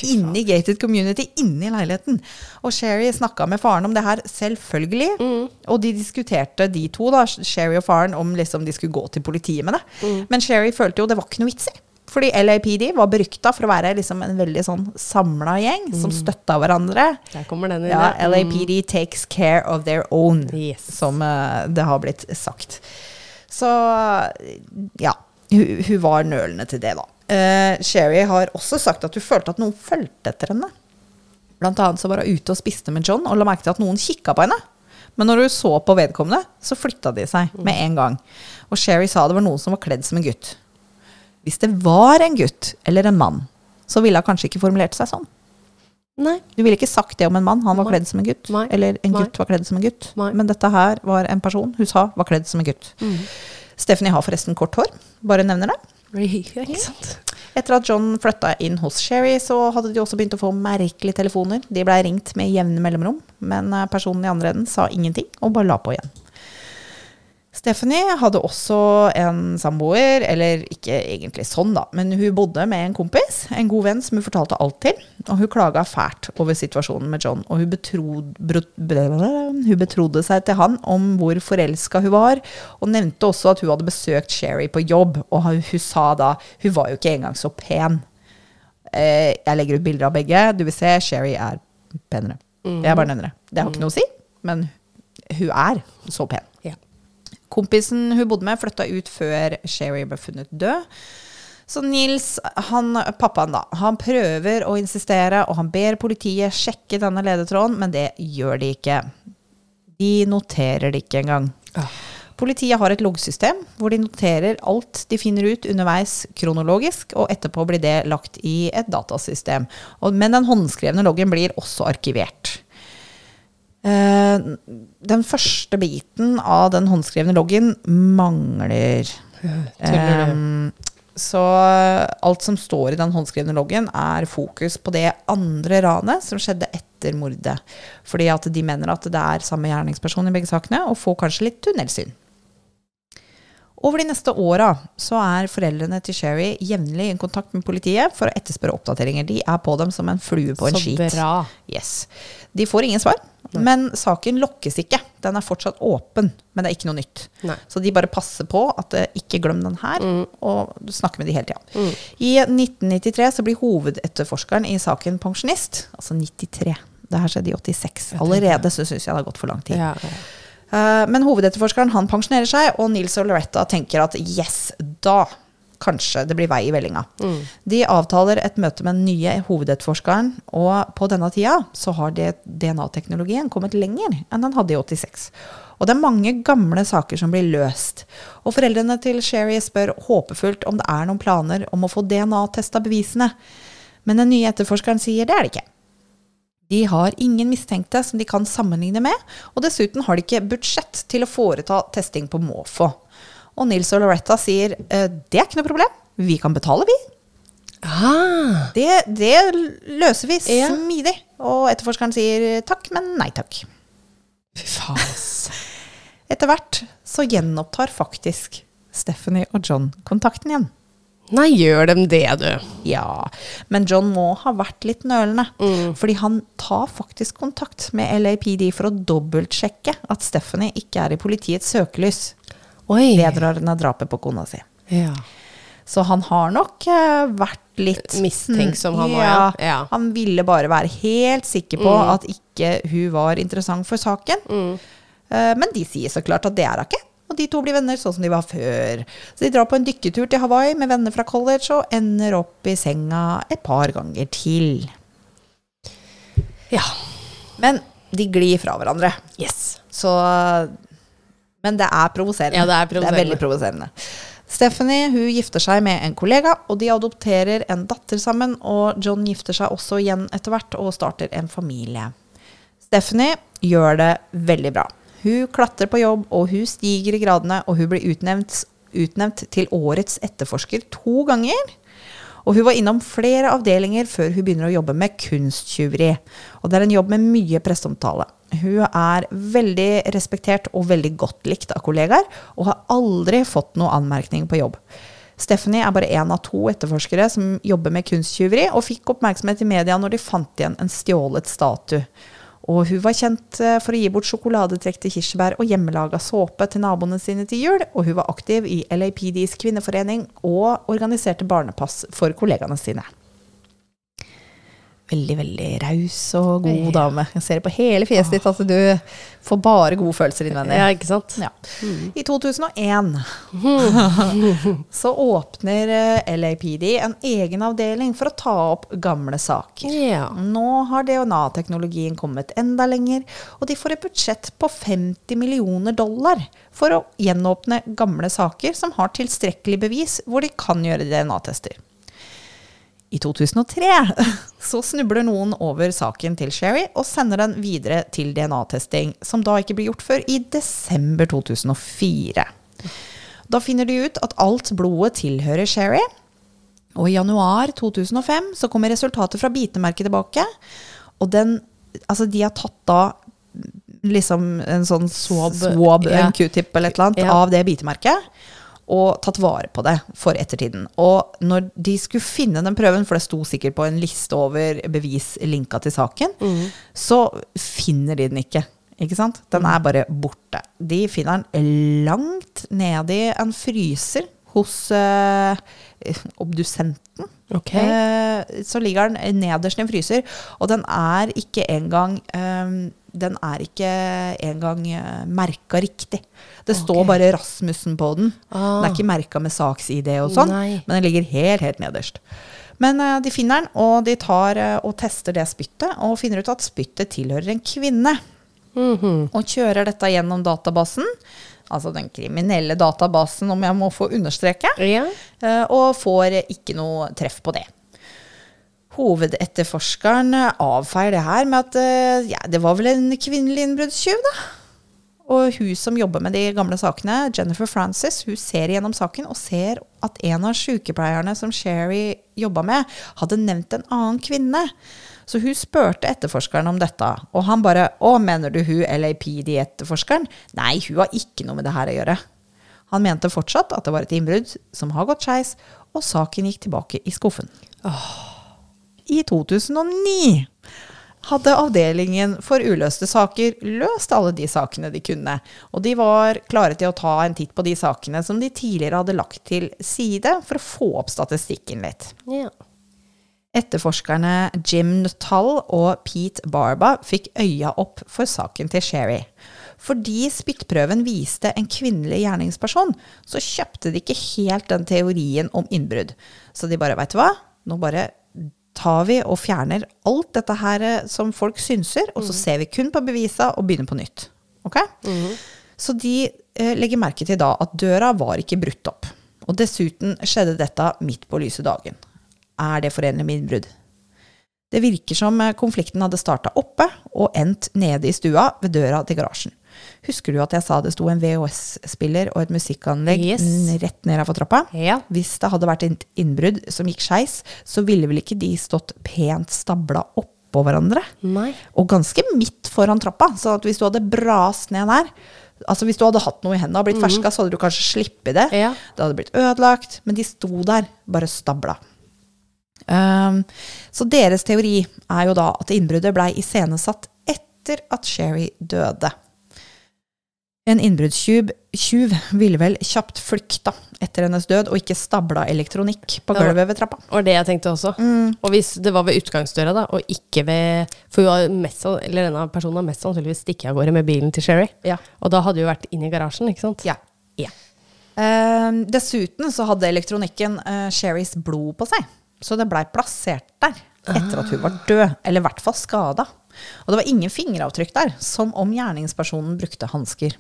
Speaker 1: Inne i gated community, inni leiligheten. Og Sherry snakka med faren om det her, selvfølgelig.
Speaker 2: Mm.
Speaker 1: Og de diskuterte, de to, da, Sherry og faren, om liksom de skulle gå til politiet med det.
Speaker 2: Mm.
Speaker 1: Men Sherry følte jo det var ikke noe vits i. Fordi LAPD var berykta for å være liksom en veldig sånn samla gjeng som støtta hverandre.
Speaker 2: Der kommer den inn.
Speaker 1: Ja,
Speaker 2: ja. Mm.
Speaker 1: LAPD takes care of their own,
Speaker 2: Yes.
Speaker 1: som uh, det har blitt sagt. Så ja, hun, hun var nølende til det, da. Eh, Sherry har også sagt at hun følte at noen fulgte etter henne. Blant annet så var hun ute og spiste med John og la merke til at noen kikka på henne. Men når hun så på vedkommende, så flytta de seg med en gang. Og Sherry sa det var noen som var kledd som en gutt. Hvis det var en gutt eller en mann, så ville hun kanskje ikke formulert seg sånn.
Speaker 2: Nei.
Speaker 1: Du ville ikke sagt det om en mann, han var
Speaker 2: Nei.
Speaker 1: kledd som en gutt.
Speaker 2: Nei.
Speaker 1: Eller en gutt var kledd som en gutt. Men dette her var en person hun sa var kledd som en gutt.
Speaker 2: Mm.
Speaker 1: Stephanie har forresten kort hår, bare nevner det.
Speaker 2: Ikke sant?
Speaker 1: Etter at John flytta inn hos Sherry, så hadde de også begynt å få merkelige telefoner. De blei ringt med jevne mellomrom, men eh, personen i andre enden sa ingenting, og bare la på igjen. Stephanie hadde også en samboer, eller ikke egentlig sånn, da, men hun bodde med en kompis, en god venn som hun fortalte alt til. Og hun klaga fælt over situasjonen med John, og hun, betrod, hun betrodde seg til han om hvor forelska hun var, og nevnte også at hun hadde besøkt Sherry på jobb, og hun, hun sa da hun var jo ikke engang så pen. Eh, jeg legger ut bilder av begge. Du vil se, Sherry er penere. Jeg bare nevner det. Det har ikke noe å si, men hun er så pen. Kompisen hun bodde med, flytta ut før Sherry ble funnet død. Så Nils, han, pappaen da, han prøver å insistere, og han ber politiet sjekke denne ledetråden, men det gjør de ikke. De noterer det ikke engang.
Speaker 2: Ah.
Speaker 1: Politiet har et loggsystem hvor de noterer alt de finner ut underveis kronologisk, og etterpå blir det lagt i et datasystem. Og, men den håndskrevne loggen blir også arkivert. Eh, den første biten av den håndskrevne loggen mangler. Eh, så alt som står i den håndskrevne loggen, er fokus på det andre ranet som skjedde etter mordet. Fordi at de mener at det er samme gjerningsperson i begge sakene, og får kanskje litt tunnelsyn. Over de neste åra så er foreldrene til Sherry jevnlig i kontakt med politiet for å etterspørre oppdateringer. De er på dem som en flue på en
Speaker 2: Så
Speaker 1: skit.
Speaker 2: bra.
Speaker 1: Yes. De får ingen svar, men saken lokkes ikke. Den er fortsatt åpen, men det er ikke noe nytt.
Speaker 2: Nei.
Speaker 1: Så de bare passer på at eh, ikke glem den her, og snakker med de hele tida.
Speaker 2: Mm.
Speaker 1: I 1993 så blir hovedetterforskeren i saken pensjonist. Altså 93. Det her skjedde i 86. Allerede så syns jeg det har gått for lang tid.
Speaker 2: Ja, ja.
Speaker 1: Eh, Men hovedetterforskeren han pensjonerer seg, og Nils og Loretta tenker at yes, da kanskje det blir vei i vellinga. De avtaler et møte med den nye hovedetterforskeren, og på denne tida så har DNA-teknologien kommet lenger enn den hadde i 86. Og det er mange gamle saker som blir løst. Og foreldrene til Sherry spør håpefullt om det er noen planer om å få DNA-testa bevisene. Men den nye etterforskeren sier det er det ikke. De har ingen mistenkte som de kan sammenligne med, og dessuten har de ikke budsjett til å foreta testing på måfå. Og Nils og Loretta sier «Eh, det er ikke noe problem, vi kan betale, vi.
Speaker 2: Ah,
Speaker 1: Det, det løser vi smidig. Og etterforskeren sier takk, men nei takk.
Speaker 2: fy faen.
Speaker 1: Etter hvert så gjenopptar faktisk Stephanie og John kontakten igjen.
Speaker 2: Nei, gjør dem det, du.
Speaker 1: Ja, men John må ha vært litt nølende. Fordi han tar faktisk kontakt med LAPD for å dobbeltsjekke at Stephanie ikke er i politiets søkelys
Speaker 2: Oi.
Speaker 1: vedrørende drapet på kona si.
Speaker 2: Ja.
Speaker 1: Så han har nok uh, vært litt
Speaker 2: Mistenksom, han òg.
Speaker 1: ja.
Speaker 2: ja.
Speaker 1: Han ville bare være helt sikker på at ikke hun var interessant for saken. Eh, men de sier så klart at det er hun ikke. Og de to blir venner sånn som de var før. Så de drar på en dykketur til Hawaii med venner fra college og ender opp i senga et par ganger til.
Speaker 2: ja.
Speaker 1: Men de glir fra hverandre.
Speaker 2: Yes.
Speaker 1: Så Men det er provoserende.
Speaker 2: Ja, det er provoserende.
Speaker 1: veldig provoserende. Stephanie hun gifter seg med en kollega, og de adopterer en datter sammen. Og John gifter seg også igjen etter hvert og starter en familie. Stephanie gjør det veldig bra. Hun klatrer på jobb, og hun stiger i gradene, og hun blir utnevnt, utnevnt til årets etterforsker to ganger. Og hun var innom flere avdelinger før hun begynner å jobbe med kunsttyveri. Og det er en jobb med mye presseomtale. Hun er veldig respektert og veldig godt likt av kollegaer, og har aldri fått noe anmerkning på jobb. Stephanie er bare én av to etterforskere som jobber med kunsttyveri, og fikk oppmerksomhet i media når de fant igjen en stjålet statue. Og hun var kjent eh, for å gi bort sjokoladetrekk til kirsebær og hjemmelaga såpe til naboene sine til jul, og hun var aktiv i LAPDs kvinneforening og organiserte barnepass for kollegaene sine. Veldig, veldig raus og god
Speaker 2: Ja.
Speaker 1: dame. Jeg ser det på hele fjeset ditt at du får bare gode følelser innvendig.
Speaker 2: Ja, ikke sant?
Speaker 1: Ja. I 2001 så åpner eh, LAPD en egen avdeling for å ta opp gamle saker.
Speaker 2: Ja.
Speaker 1: Nå har DNA-teknologien kommet enda lenger, og de får et budsjett på 50 millioner dollar for å gjenåpne gamle saker som har tilstrekkelig bevis hvor de kan gjøre DNA-tester. I 2003 så snubler noen over saken til Sherry og sender den videre til DNA-testing, som da ikke blir gjort før i desember 2004. Da finner de ut at alt blodet tilhører Sherry, og i januar 2005 så kommer resultatet fra bitemerket tilbake, og den Altså, de har tatt da liksom en sånn swab,
Speaker 2: Swab, ja.
Speaker 1: en q-tip eller et eller annet,
Speaker 2: Ja.
Speaker 1: av det bitemerket og tatt vare på det for ettertiden. Og når de skulle finne den prøven, for det sto sikkert på en liste over bevis linka til saken, så finner de den ikke. Ikke sant? Den er bare borte. De finner den langt nedi en fryser hos eh, obdusenten.
Speaker 2: Okay.
Speaker 1: Eh, så ligger den nederst i en fryser, og den er ikke engang eh, Den er ikke engang uh, merka riktig. Det står bare Rasmussen på den.
Speaker 2: Ah.
Speaker 1: Den er ikke merka med saks-ID og sånn,
Speaker 2: Nei.
Speaker 1: men den ligger helt, helt nederst. Men uh, de finner den, og de tar uh, og tester det spyttet, og finner ut at spyttet tilhører en kvinne.
Speaker 2: Mhm.
Speaker 1: Og kjører dette gjennom databasen, altså den kriminelle databasen, om jeg må få understreke,
Speaker 2: Ja.
Speaker 1: uh, og får ikke noe treff på det. Hovedetterforskeren avfeier det her med at eh, ja, det var vel en kvinnelig innbruddstyv, da. Og hun som jobber med de gamle sakene, Jennifer Francis, hun ser gjennom saken og ser at en av sykepleierne som Sherry jobba med, hadde nevnt en annen kvinne. Så hun spurte etterforskeren om dette, og han bare 'Å, mener du hun LAPD-etterforskeren?' Nei, hun har ikke noe med det her å gjøre. Han mente fortsatt at det var et innbrudd som har gått skeis, og saken gikk tilbake i skuffen. I 2009 hadde avdelingen for uløste saker løst alle de sakene de kunne, og de var klare til å ta en titt på de sakene som de tidligere hadde lagt til side for å få opp statistikken litt.
Speaker 2: ja.
Speaker 1: Etterforskerne Jim Nuttall og Pete Barba fikk øya opp for saken til Sherry. Fordi spyttprøven viste en kvinnelig gjerningsperson, så kjøpte de ikke helt den teorien om innbrudd. Så de bare, veit du hva, nå bare tar vi og fjerner alt dette her eh, som folk synser, og så ser vi kun på bevisa og begynner på nytt. Ok? Så de eh, legger merke til da at døra var ikke brutt opp. Og dessuten skjedde dette midt på lyse dagen. Er det forenlig med innbrudd? Det virker som eh, konflikten hadde starta oppe og endt nede i stua ved døra til garasjen. Husker du at jeg sa det sto en VHS-spiller og et musikkanlegg
Speaker 2: Yes.
Speaker 1: rett ned av for trappa?
Speaker 2: Ja.
Speaker 1: Hvis det hadde vært et innbrudd som gikk skeis, så ville vel ikke de stått pent stabla oppå hverandre?
Speaker 2: Nei.
Speaker 1: Og ganske midt foran trappa, så at hvis du hadde brast ned der Altså Hvis du hadde hatt noe i hendene og blitt ferska, så hadde du kanskje sluppet det.
Speaker 2: Ja.
Speaker 1: Det hadde blitt ødelagt, men de sto der, bare stabla. Um, så deres teori er jo da at innbruddet blei iscenesatt etter at Sherry døde. En innbruddstyv ville vel kjapt flykta etter hennes død, og ikke stabla elektronikk på gulvet ved trappa.
Speaker 2: Det var det jeg tenkte også.
Speaker 1: Mm.
Speaker 2: Og hvis det var ved utgangsdøra, da, og ikke ved For mest, eller denne personen har mest sannsynligvis stukket av gårde med bilen til Sherry.
Speaker 1: Ja.
Speaker 2: Og da hadde hun vært inne i garasjen, ikke sant?
Speaker 1: Ja. Eh, dessuten så hadde elektronikken uh, Sherrys blod på seg, så det blei plassert der etter at hun var død, eller i hvert fall skada. Og det var ingen fingeravtrykk der, som om gjerningspersonen brukte hansker.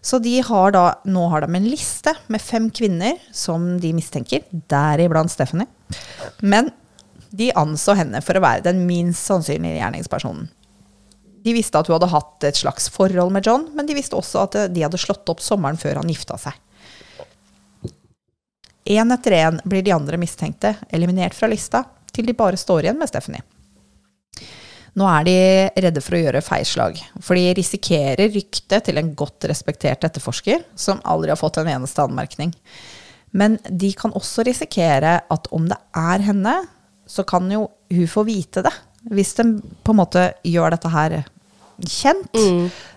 Speaker 1: Så har da, nå har de en liste med fem kvinner som de mistenker, deriblant Stephanie. Men de anså henne for å være den minst sannsynlige gjerningspersonen. De visste at hun hadde hatt et slags forhold med John, men de visste også at de hadde slått opp sommeren før han gifta seg. Én etter én blir de andre mistenkte eliminert fra lista, til de bare står igjen med Stephanie. Nå er de redde for å gjøre feilslag, for de risikerer ryktet til en godt respektert etterforsker som aldri har fått en eneste anmerkning. Men de kan også risikere at om det er henne, så kan jo hun få vite det. Hvis de på en måte gjør dette her kjent.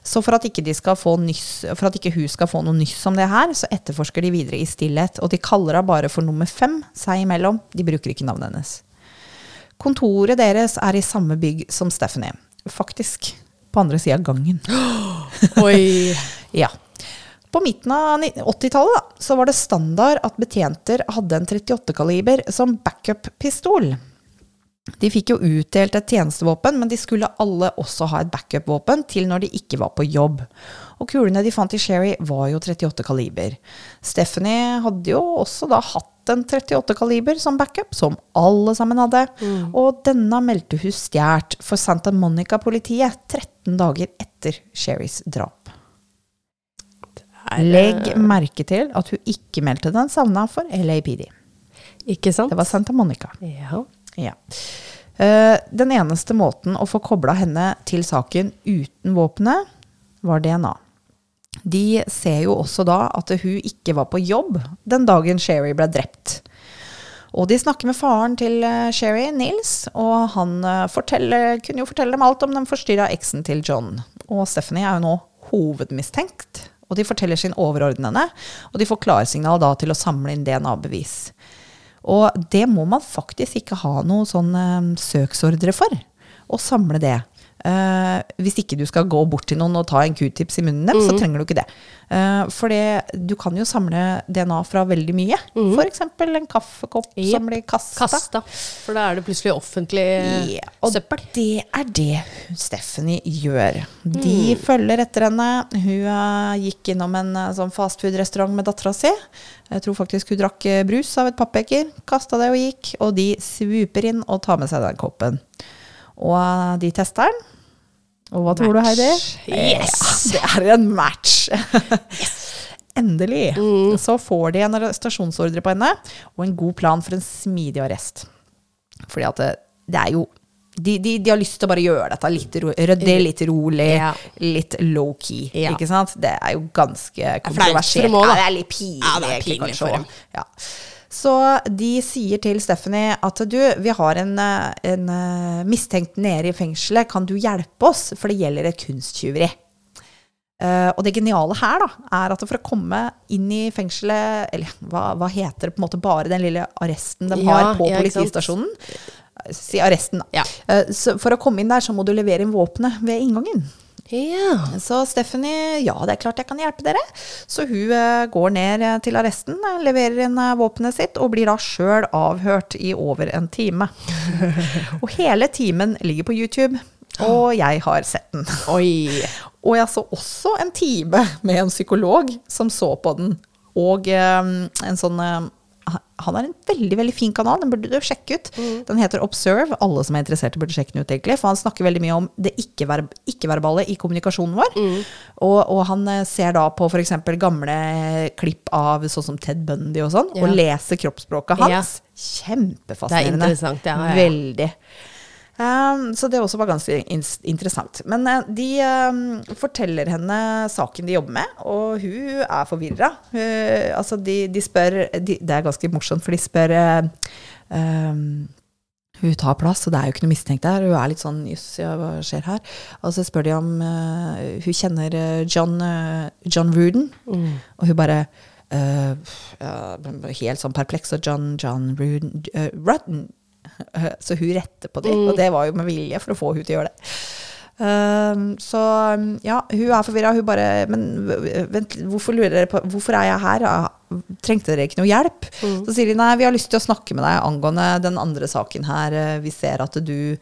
Speaker 1: Så for at ikke de skal få nyss, for at ikke hun skal få noe nyss om det her, så etterforsker de videre i stillhet. Og de kaller henne bare for nummer fem seg imellom. De bruker ikke navnet hennes. Kontoret deres er i samme bygg som Stephanie. Faktisk på andre sida av gangen.
Speaker 2: Oi.
Speaker 1: Ja. På midten av 80-tallet var det standard at betjenter hadde en 38-kaliber som backup-pistol. De fikk jo utdelt et tjenestevåpen, men de skulle alle også ha et backup-våpen til når de ikke var på jobb. Og kulene de fant i Sherry var jo 38 kaliber. Stephanie hadde jo også da hatt en 38 kaliber som backup, som alle sammen hadde. Og denne meldte hun stjålet for Santa Monica-politiet 13 dager etter Sherrys drap. Legg merke til at hun ikke meldte den savna for LAPD.
Speaker 2: Ikke sant?
Speaker 1: Det var Santa Monica.
Speaker 2: Ja.
Speaker 1: Ja. Eh, den eneste måten å få kobla henne til saken uten våpenet, var DNA. De ser jo også da at hun ikke var på jobb den dagen Sherry ble drept. Og de snakker med faren til eh, Sherry, Nils, og han eh, kunne jo fortelle dem alt om den forstyrra eksen til John. Og Stephanie er jo nå hovedmistenkt, og de forteller sin overordnede, og de får klarsignal da til å samle inn DNA-bevis. Og det må man faktisk ikke ha noe sånn eh, søksordre for, å samle det. Eh, hvis ikke du skal gå bort til noen og ta en q-tips i munnen dem, så trenger du ikke det. Uh, for det, du kan jo samle DNA fra veldig mye. For eksempel en kaffekopp
Speaker 2: yep.
Speaker 1: som blir kasta.
Speaker 2: Kasta. For da er det plutselig offentlig
Speaker 1: yeah. og
Speaker 2: søppel.
Speaker 1: det er det Stephanie gjør. De følger etter henne. Hun uh, gikk innom en eh, sånn fastfood-restaurant med dattera si. Jeg tror faktisk hun drakk eh, brus av et pappeker. kasta det og gikk. Og de swooper inn og tar med seg den koppen. Og eh, de tester den. Og hva tror du, Heidi?
Speaker 2: Yes!
Speaker 1: Ja, det er en match! yes. Endelig. Så får de en arrestasjonsordre på henne, og en god plan for en smidig arrest. Fordi at det, det er jo de, de, de har lyst til å bare gjøre dette litt, ro, ryddig, litt rolig,
Speaker 2: Ja.
Speaker 1: litt low-key.
Speaker 2: Ja.
Speaker 1: Ikke sant? Det er jo ganske kontroversielt.
Speaker 2: da.
Speaker 1: Ja, det er litt pinlig,
Speaker 2: Ja, det er
Speaker 1: egentlig,
Speaker 2: pinlig
Speaker 1: kanskje,
Speaker 2: for
Speaker 1: dem. Ja. Så de sier til Stephanie at du, vi har en, eh, en eh, mistenkt nede i fengselet, kan du hjelpe oss? For det gjelder et kunsttyveri. Uh, og det geniale her da, er at for å komme inn i fengselet Eller hva, hva heter det på en måte bare den lille arresten de
Speaker 2: Ja,
Speaker 1: har på
Speaker 2: ja,
Speaker 1: politistasjonen? Si arresten, da.
Speaker 2: Ja.
Speaker 1: Uh, så for å komme inn der, så må du levere inn våpenet ved inngangen.
Speaker 2: Ja.
Speaker 1: Så Stephanie, ja, det er klart jeg kan hjelpe dere. Så hun eh, går ned eh, til arresten, eh, leverer inn våpenet sitt, og blir da sjøl avhørt i over en time. og hele timen ligger på YouTube, og jeg har sett den.
Speaker 2: Oi.
Speaker 1: Og jeg så også en time med en psykolog som så på den, og eh, en sånn eh, han har en veldig veldig fin kanal, den burde du sjekke ut. Den heter Observe. Alle som er interesserte, burde sjekke den ut. egentlig, For han snakker veldig mye om det ikke-ver- ikke-verbale i kommunikasjonen vår. Og, og han eh, ser da på f.eks. gamle klipp av sånn som Ted Bundy og sånn,
Speaker 2: Ja.
Speaker 1: og leser kroppsspråket
Speaker 2: Ja.
Speaker 1: hans. Kjempefascinerende.
Speaker 2: Det er interessant, ja, ja.
Speaker 1: Veldig. Um, så det også var ganske interessant. Men eh, de um, forteller henne saken de jobber med, og hun er forvirra. Altså, de, de spør de, Det er ganske morsomt, for de spør um, Hun tar plass, og det er jo ikke noe mistenkt der. Hun er litt sånn Jøss, ja, hva skjer her? Og så spør de om uh, hun kjenner John, uh, John Ruden, og hun bare uh, Helt sånn perpleks. Og John, John Ruden Rudden. Så hun retter på det, og det var jo med vilje for å få hun til å gjøre det. Um, så ja, hun er forvirra. Hun bare Men vent, hvorfor lurer dere på Hvorfor er jeg her? Trengte dere ikke noe hjelp? Så sier de nei, vi har lyst til å snakke med deg angående den andre saken her. Vi ser at du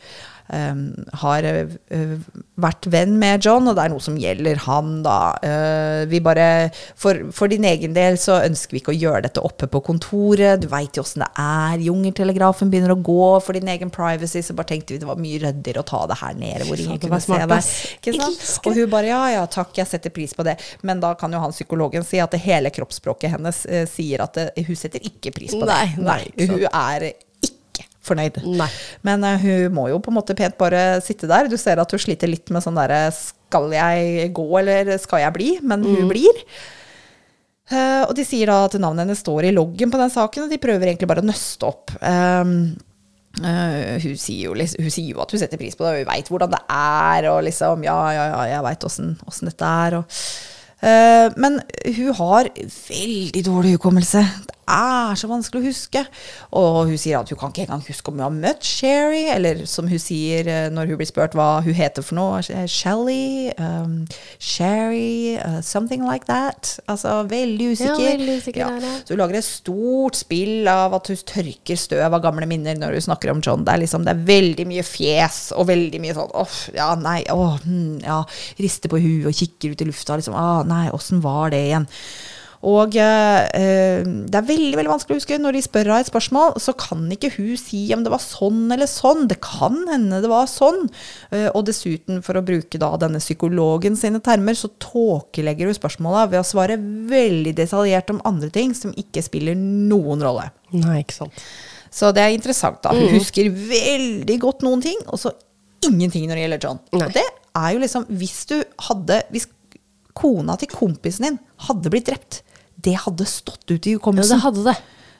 Speaker 1: har eh, vært venn med John, og det er noe som gjelder han, da. Eh, vi bare for, for din egen del så ønsker vi ikke å gjøre dette oppe på kontoret. Du veit jo åssen det er. Jungeltelegrafen begynner å gå for din egen privacy, så bare tenkte vi det var mye ryddigere å ta det her nede hvor ingen kunne se deg. Og hun bare ja, ja, takk, jeg setter pris på det. Men da kan jo han psykologen si at det hele kroppsspråket hennes eh, sier at det, hun setter ikke pris på det.
Speaker 2: nei, nei,
Speaker 1: hun er fornøyd.
Speaker 2: Nei.
Speaker 1: Men uh, hun må jo på en måte pent bare sitte der. Du ser at hun sliter litt med sånn derre Skal jeg gå, eller skal jeg bli? Men hun blir. Uh, og de sier da at navnet hennes står i loggen på den saken, og de prøver egentlig bare å nøste opp. Um, Uh, hun, sier jo, hun sier jo at hun setter pris på det, og hun veit hvordan det er, og liksom Ja, ja, ja, jeg veit åssen dette er, og uh, Men hun har veldig dårlig hukommelse. Det er så vanskelig å huske. Og hun sier at hun kan ikke engang huske om hun har møtt Sherry, eller som hun sier eh, når hun blir spurt hva hun heter for noe. eh, Shelly, um, Sherry, uh, something like that. Altså veldig usikker.
Speaker 2: Ja, veldig usikker er det.
Speaker 1: Så hun lager et stort spill av at hun tørker støv av gamle minner når hun snakker om John. Det er liksom, det er veldig mye fjes og veldig mye sånn åh, ja, nei, åh, hm, ja. Rister på huet og kikker ut i lufta. liksom, ah, Nei, åssen var det igjen? Og eh, det er veldig veldig vanskelig å huske. Når de spør henne et spørsmål, så kan ikke hun si om det var sånn eller sånn. Det kan hende det var sånn. Eh, og dessuten, for å bruke da denne psykologen sine termer, så tåkelegger hun spørsmåla ved å svare veldig detaljert om andre ting som ikke spiller noen rolle.
Speaker 2: Nei, ikke sant.
Speaker 1: Så det er interessant, da. Hun husker veldig godt noen ting, og så ingenting når det gjelder John.
Speaker 2: Nei.
Speaker 1: Og det er jo liksom Hvis du hadde Hvis kona til kompisen din hadde blitt drept, det hadde stått ut i
Speaker 2: Ja, det hadde det.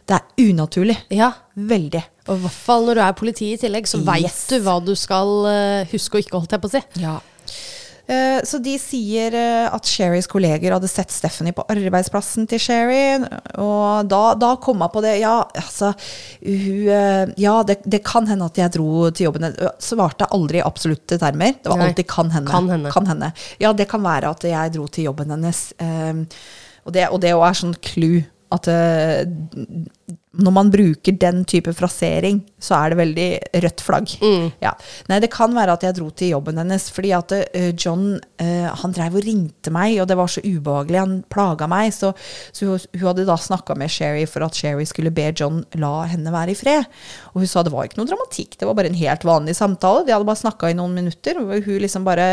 Speaker 1: det er unaturlig.
Speaker 2: Ja.
Speaker 1: Veldig.
Speaker 2: Og i hvert fall når du er politi i tillegg, så veit
Speaker 1: Yes.
Speaker 2: du hva du skal eh, huske og ikke, holdt jeg på å si.
Speaker 1: Ja. Eh, Så de sier eh, at Sherrys kolleger hadde sett Stephanie på arbeidsplassen til Sherry. Og da, da kom jeg på det. Ja, altså hun, eh, Ja, det, det kan hende at jeg dro til jobben hennes. Svarte aldri i absolutte termer. Det var alltid kan hende.
Speaker 2: Kan hende.
Speaker 1: Ja, det kan være at jeg dro til jobben hennes. Og det, òg er sånn clue. At eh, når man bruker den type frasering, så er det veldig rødt flagg. Ja. Nei, det kan være at jeg dro til jobben hennes fordi at uh, John uh, han drev og ringte meg, og det var så ubehagelig. Han plaga meg. Så, så hun, hun hadde da snakka med Sherry for at Sherry skulle be John la henne være i fred. Og hun sa det var ikke noe dramatikk, det var bare en helt vanlig samtale. De hadde bare snakka i noen minutter. Og hun liksom bare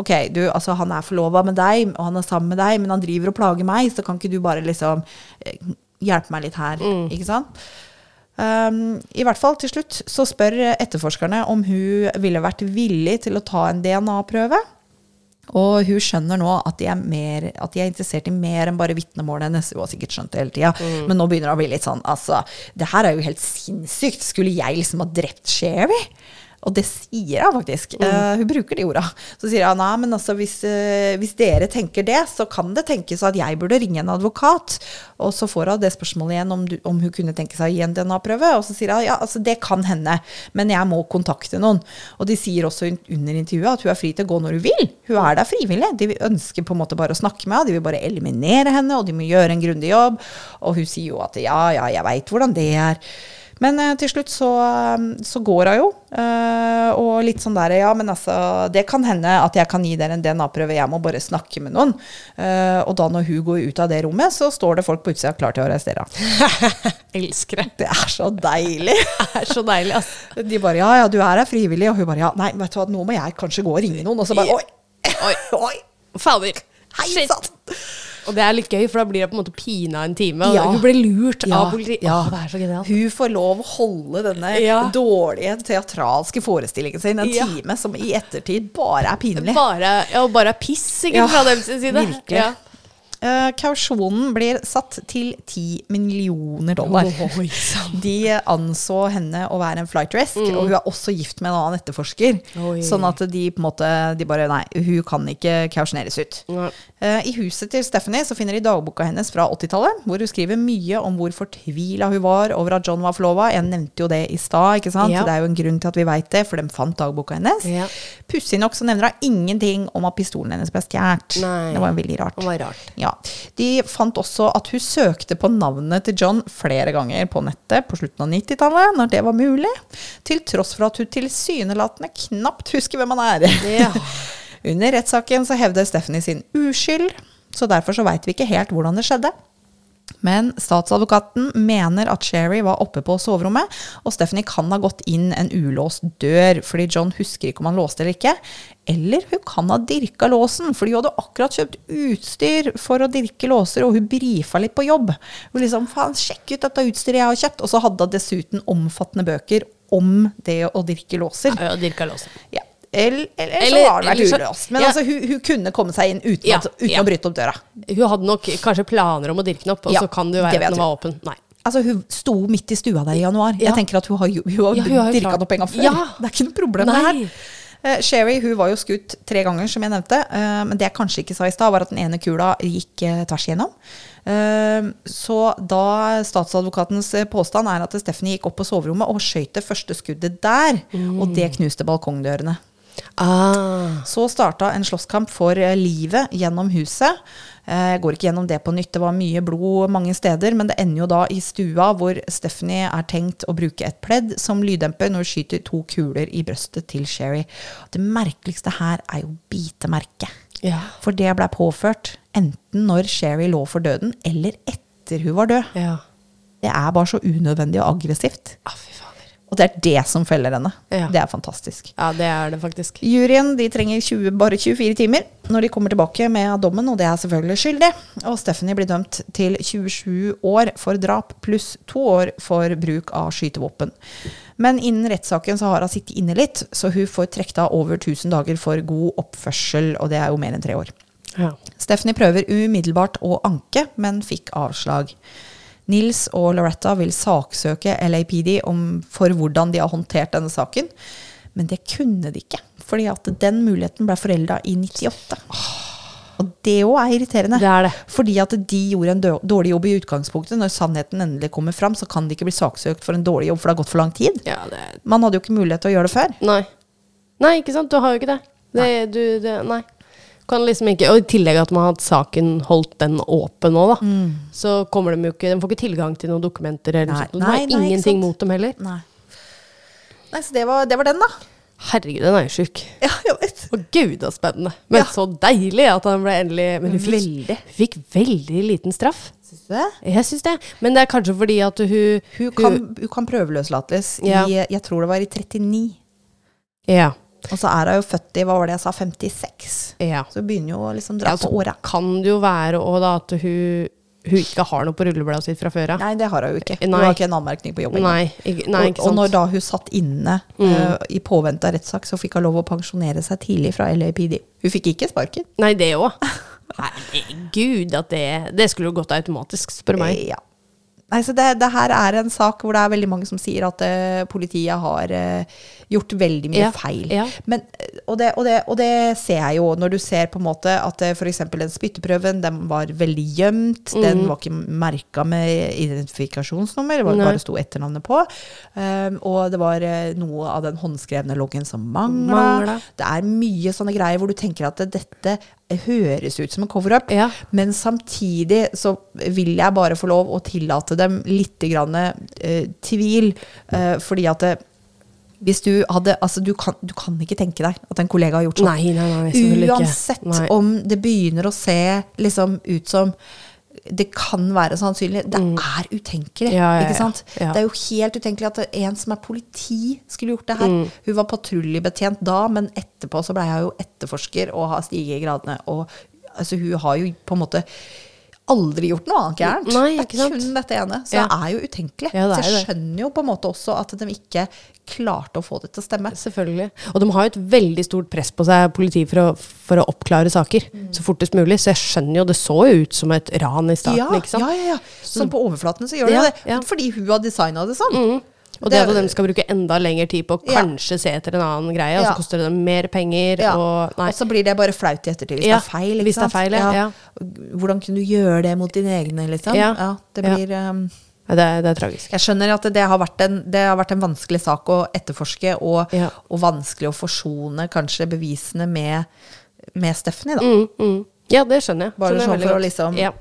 Speaker 1: Ok, du, altså han er forlova med deg, og han er sammen med deg, men han driver og plager meg, så kan ikke du bare liksom hjelpe meg litt her, ikke sant? Um, I hvert fall til slutt så spør etterforskerne om hun ville vært villig til å ta en DNA-prøve. Og hun skjønner nå at de, er mer, at de er interessert i mer enn bare vitnemålet hennes. Hun har sikkert skjønt det hele tida, men nå begynner det å bli litt sånn altså, Det her er jo helt sinnssykt. Skulle jeg liksom ha drept Sherry? Og det sier hun faktisk. Eh, hun bruker de orda. Så sier hun nei, men altså hvis, uh, hvis dere tenker det, så kan det tenkes at jeg burde ringe en advokat. Og så får hun det spørsmålet igjen om, du, om hun kunne tenke seg å gi en DNA-prøve. Og så sier hun ja, altså det kan hende, men jeg må kontakte noen. Og de sier også under intervjuet at hun er fri til å gå når hun vil. Hun er der frivillig. De ønsker på en måte bare å snakke med henne, de vil bare eliminere henne, og de må gjøre en grundig jobb. Og hun sier jo at ja, ja, jeg veit hvordan det er. Men eh, til slutt så, eh, så går hun jo. eh, og litt sånn der Ja, men altså, det kan hende at jeg kan gi dere en DNA-prøve, jeg må bare snakke med noen. Eh, og da når hun går ut av det rommet, så står det folk på utsida klar til å arrestere henne.
Speaker 2: Elsker det.
Speaker 1: Det er så deilig.
Speaker 2: Det er så deilig, altså.
Speaker 1: De bare ja, ja, du er her frivillig. Og hun bare ja, nei, vet du hva, nå må jeg kanskje gå og ringe noen. Og så bare oi,
Speaker 2: Oi.
Speaker 1: oi,
Speaker 2: Fader.
Speaker 1: hei sann.
Speaker 2: Og det er litt gøy, for da blir det på en måte pina en time. Og
Speaker 1: Ja.
Speaker 2: hun blir lurt
Speaker 1: Ja,
Speaker 2: av politi.
Speaker 1: ja.
Speaker 2: Åh, det er så genialt.
Speaker 1: Hun får lov å holde denne dårlige teatralske forestillingen sin en time som i ettertid bare er pinlig.
Speaker 2: Bare, ja, bare er piss, ikke,
Speaker 1: Ja,
Speaker 2: fra deres side.
Speaker 1: virkelig. Eh, kausjonen blir satt til 10 millioner dollar. De anså henne å være en flight risk, og hun er også gift med en annen etterforsker.
Speaker 2: Oi.
Speaker 1: Sånn at de på en måte de bare Nei, hun kan ikke kausjoneres ut.
Speaker 2: Ja.
Speaker 1: Eh, I huset til Stephanie så finner de dagboka hennes fra 80-tallet, hvor hun skriver mye om hvor fortvila hun var over at John var forlova. Jeg nevnte jo det i stad, ikke sant?
Speaker 2: Ja.
Speaker 1: Det er jo en grunn til at vi veit det, for de fant dagboka hennes.
Speaker 2: Ja.
Speaker 1: Pussig nok så nevner hun ingenting om at pistolen hennes ble stjålet. Det var veldig rart.
Speaker 2: Det var rart.
Speaker 1: Ja. De fant også at hun søkte på navnet til John flere ganger på nettet på slutten av 90-tallet, når det var mulig, til tross for at hun tilsynelatende knapt husker hvem han er.
Speaker 2: Ja.
Speaker 1: Under rettssaken så hevder Stephanie sin uskyld, så derfor så veit vi ikke helt hvordan det skjedde. Men statsadvokaten mener at Sherry var oppe på soverommet, og Stephanie kan ha gått inn en ulåst dør, fordi John husker ikke om han låste eller ikke. Eller hun kan ha dirka låsen, fordi hun hadde akkurat kjøpt utstyr for å dirke låser, og hun brifa litt på jobb. Hun liksom, faen, sjekk ut dette utstyret jeg har kjøpt. Og så hadde hun dessuten omfattende bøker om det å dirke låser.
Speaker 2: Ja, Dirka låser.
Speaker 1: Ja. Eller, eller,
Speaker 2: Eller-
Speaker 1: så har det vært uløst. Men
Speaker 2: ja.
Speaker 1: altså, hun, hun kunne komme seg inn uten,
Speaker 2: Ja,
Speaker 1: at, uten
Speaker 2: ja.
Speaker 1: å bryte opp døra.
Speaker 2: Hun hadde nok kanskje planer om å dirke den opp, og så kan det jo være at den var åpen. Nei.
Speaker 1: Altså, hun sto midt i stua der i januar.
Speaker 2: Ja.
Speaker 1: Jeg tenker at hun har, hun har
Speaker 2: hun har
Speaker 1: dirka den opp en gang før.
Speaker 2: Ja.
Speaker 1: Det er ikke noe problem det
Speaker 2: Nei.
Speaker 1: her. Uh, Sherry hun var jo skutt tre ganger, som jeg nevnte. Uh, men det jeg kanskje ikke sa i stad, var at den ene kula gikk uh, tvers igjennom. Så da statsadvokatens påstand er at Stephanie gikk opp på soverommet og skøyt det første skuddet der. Og det knuste balkongdørene.
Speaker 2: Ah.
Speaker 1: Så starta en slåsskamp for eh, livet gjennom huset. Eh, Jeg går ikke gjennom det på nytt, det var mye blod mange steder, men det ender jo da i stua hvor Stephanie er tenkt å bruke et pledd som lyddemper når hun skyter to kuler i brøstet til Sherry. Det merkeligste her er jo bitemerket.
Speaker 2: Ja.
Speaker 1: For det blei påført enten når Sherry lå for døden, eller etter hun var død.
Speaker 2: Ja.
Speaker 1: Det er bare så unødvendig og aggressivt.
Speaker 2: Ah, fy.
Speaker 1: Og det er det som feller henne.
Speaker 2: Ja.
Speaker 1: Det er fantastisk.
Speaker 2: Ja, det er det faktisk.
Speaker 1: Juryen de trenger 20, bare 24 timer når de kommer tilbake med dommen, og det er selvfølgelig skyldig. Og Stephanie blir dømt til 27 år for drap pluss to år for bruk av skytevåpen. Men innen rettssaken så har hun sittet inne litt, så hun får trukket av over 1000 dager for god oppførsel, og det er jo mer enn tre år.
Speaker 2: Ja.
Speaker 1: Stephanie prøver umiddelbart å anke, men fikk avslag. Nils og Loretta vil saksøke LAPD om, for hvordan de har håndtert denne saken. Men det kunne de ikke, fordi at den muligheten ble forelda i 98. Og det òg er irriterende.
Speaker 2: Det er det.
Speaker 1: Fordi at de gjorde en dårlig jobb i utgangspunktet. Når sannheten endelig kommer fram, så kan de ikke bli saksøkt for en dårlig jobb, for det har gått for lang tid.
Speaker 2: Ja, det
Speaker 1: Man hadde jo ikke mulighet til å gjøre det før.
Speaker 2: Nei. Nei, ikke sant? Du har jo ikke det. det, du, det nei. Kan liksom ikke, og I tillegg at man har hatt saken holdt den åpen nå, da. Så kommer de jo ikke De får ikke tilgang til noen dokumenter eller
Speaker 1: Mm. Nei,
Speaker 2: noe sånt. De
Speaker 1: nei,
Speaker 2: har
Speaker 1: nei,
Speaker 2: ingenting mot dem heller.
Speaker 1: Nei, Nei så det var, det var den, da.
Speaker 2: Herregud, den er jo sjuk.
Speaker 1: Ja, jeg vet.
Speaker 2: Å gud, så spennende. Men
Speaker 1: Ja.
Speaker 2: så deilig at han ble endelig Men hun fikk,
Speaker 1: Veldig.
Speaker 2: fikk veldig liten straff.
Speaker 1: Syns du det?
Speaker 2: Jeg syns det. Men det er kanskje fordi at hun
Speaker 1: Hun kan, hun kan prøveløslates
Speaker 2: Ja.
Speaker 1: i Jeg tror det var i 39.
Speaker 2: Ja.
Speaker 1: Og så er hun jo født i hva var det jeg sa, 56.
Speaker 2: ja.
Speaker 1: Så hun begynner jo å liksom dra
Speaker 2: ja
Speaker 1: på åra.
Speaker 2: kan det jo være også da at hun, hun ikke har noe på rullebladet sitt fra før av.
Speaker 1: Nei, det har hun jo ikke. Hun har ikke en anmerkning på jobben.
Speaker 2: Nei, ikke, nei,
Speaker 1: og, og når da hun satt inne
Speaker 2: Mm.
Speaker 1: uh, i påvente av rettssak, så fikk hun lov å pensjonere seg tidlig fra LAPD. Hun fikk ikke sparken.
Speaker 2: Nei, det òg. Herregud, at det Det skulle jo gått automatisk, spør meg.
Speaker 1: Ja. Nei, så det, det her er en sak hvor det er veldig mange som sier at uh, politiet har uh, gjort veldig mye
Speaker 2: Ja,
Speaker 1: feil.
Speaker 2: ja.
Speaker 1: Men, eh, og, det, og, det, og det ser jeg jo når du ser på en måte at uh, f.eks. den spytteprøven den var veldig gjemt. Den var ikke merka med identifikasjonsnummer, det var
Speaker 2: Nei.
Speaker 1: bare sto etternavnet på. Um, og det var noe av den håndskrevne loggen som. Mangla. Det er mye sånne greier hvor du tenker at dette høres ut som en cover-up.
Speaker 2: Ja.
Speaker 1: Men samtidig så vil jeg bare få lov å tillate dem litt grann, eh, tvil. eh, fordi at det, hvis du hadde Altså, du kan, du kan ikke tenke deg at en kollega har gjort sånn.
Speaker 2: Nei, nei, nei.
Speaker 1: Uansett om det begynner å se liksom ut som det kan være sannsynlig. Det er utenkelig.
Speaker 2: Ja, Ja, ja,
Speaker 1: ikke sant? Det er jo helt utenkelig at en som er politi, skulle gjort det her.
Speaker 2: Mm.
Speaker 1: Hun var patruljebetjent da, men etterpå så ble hun jo etterforsker og har stiget i gradene. Og altså, hun har jo på en måte aldri gjort noe annet gærent.
Speaker 2: Nei,
Speaker 1: det er kun dette ene. Så
Speaker 2: Ja.
Speaker 1: det er jo utenkelig.
Speaker 2: Ja, det
Speaker 1: så
Speaker 2: er
Speaker 1: jeg
Speaker 2: det.
Speaker 1: skjønner jo på en måte også at de ikke klarte å få det til å stemme.
Speaker 2: Selvfølgelig. Og de har jo et veldig stort press på seg, politiet, for å, for å oppklare saker
Speaker 1: Mm.
Speaker 2: så fortest mulig. Så jeg skjønner jo, det så jo ut som et ran i starten,
Speaker 1: Ja,
Speaker 2: ikke sant?
Speaker 1: ja, ja, ja. Sånn på overflaten så gjør det det. Fordi hun har designa det sånn.
Speaker 2: Mm. Og det, at de skal bruke enda lengre tid på å
Speaker 1: Ja.
Speaker 2: kanskje se etter en annen greie, og
Speaker 1: Ja.
Speaker 2: så koster det dem mer penger,
Speaker 1: Ja.
Speaker 2: og.
Speaker 1: Og så blir det bare flaut i ettertid hvis
Speaker 2: Ja,
Speaker 1: det er feil. Ikke
Speaker 2: hvis det er feil, ja, ja.
Speaker 1: Hvordan kunne du gjøre det mot dine egne, liksom?
Speaker 2: Ja,
Speaker 1: det
Speaker 2: ja.
Speaker 1: blir um,
Speaker 2: Det, det er tragisk.
Speaker 1: Jeg skjønner at det har vært en, det har vært en vanskelig sak å etterforske, og,
Speaker 2: Ja.
Speaker 1: og vanskelig å forsone kanskje bevisene med, med Stephanie, da.
Speaker 2: Mm, mm. Ja, det skjønner jeg.
Speaker 1: Bare
Speaker 2: det
Speaker 1: sånn for å liksom
Speaker 2: ja.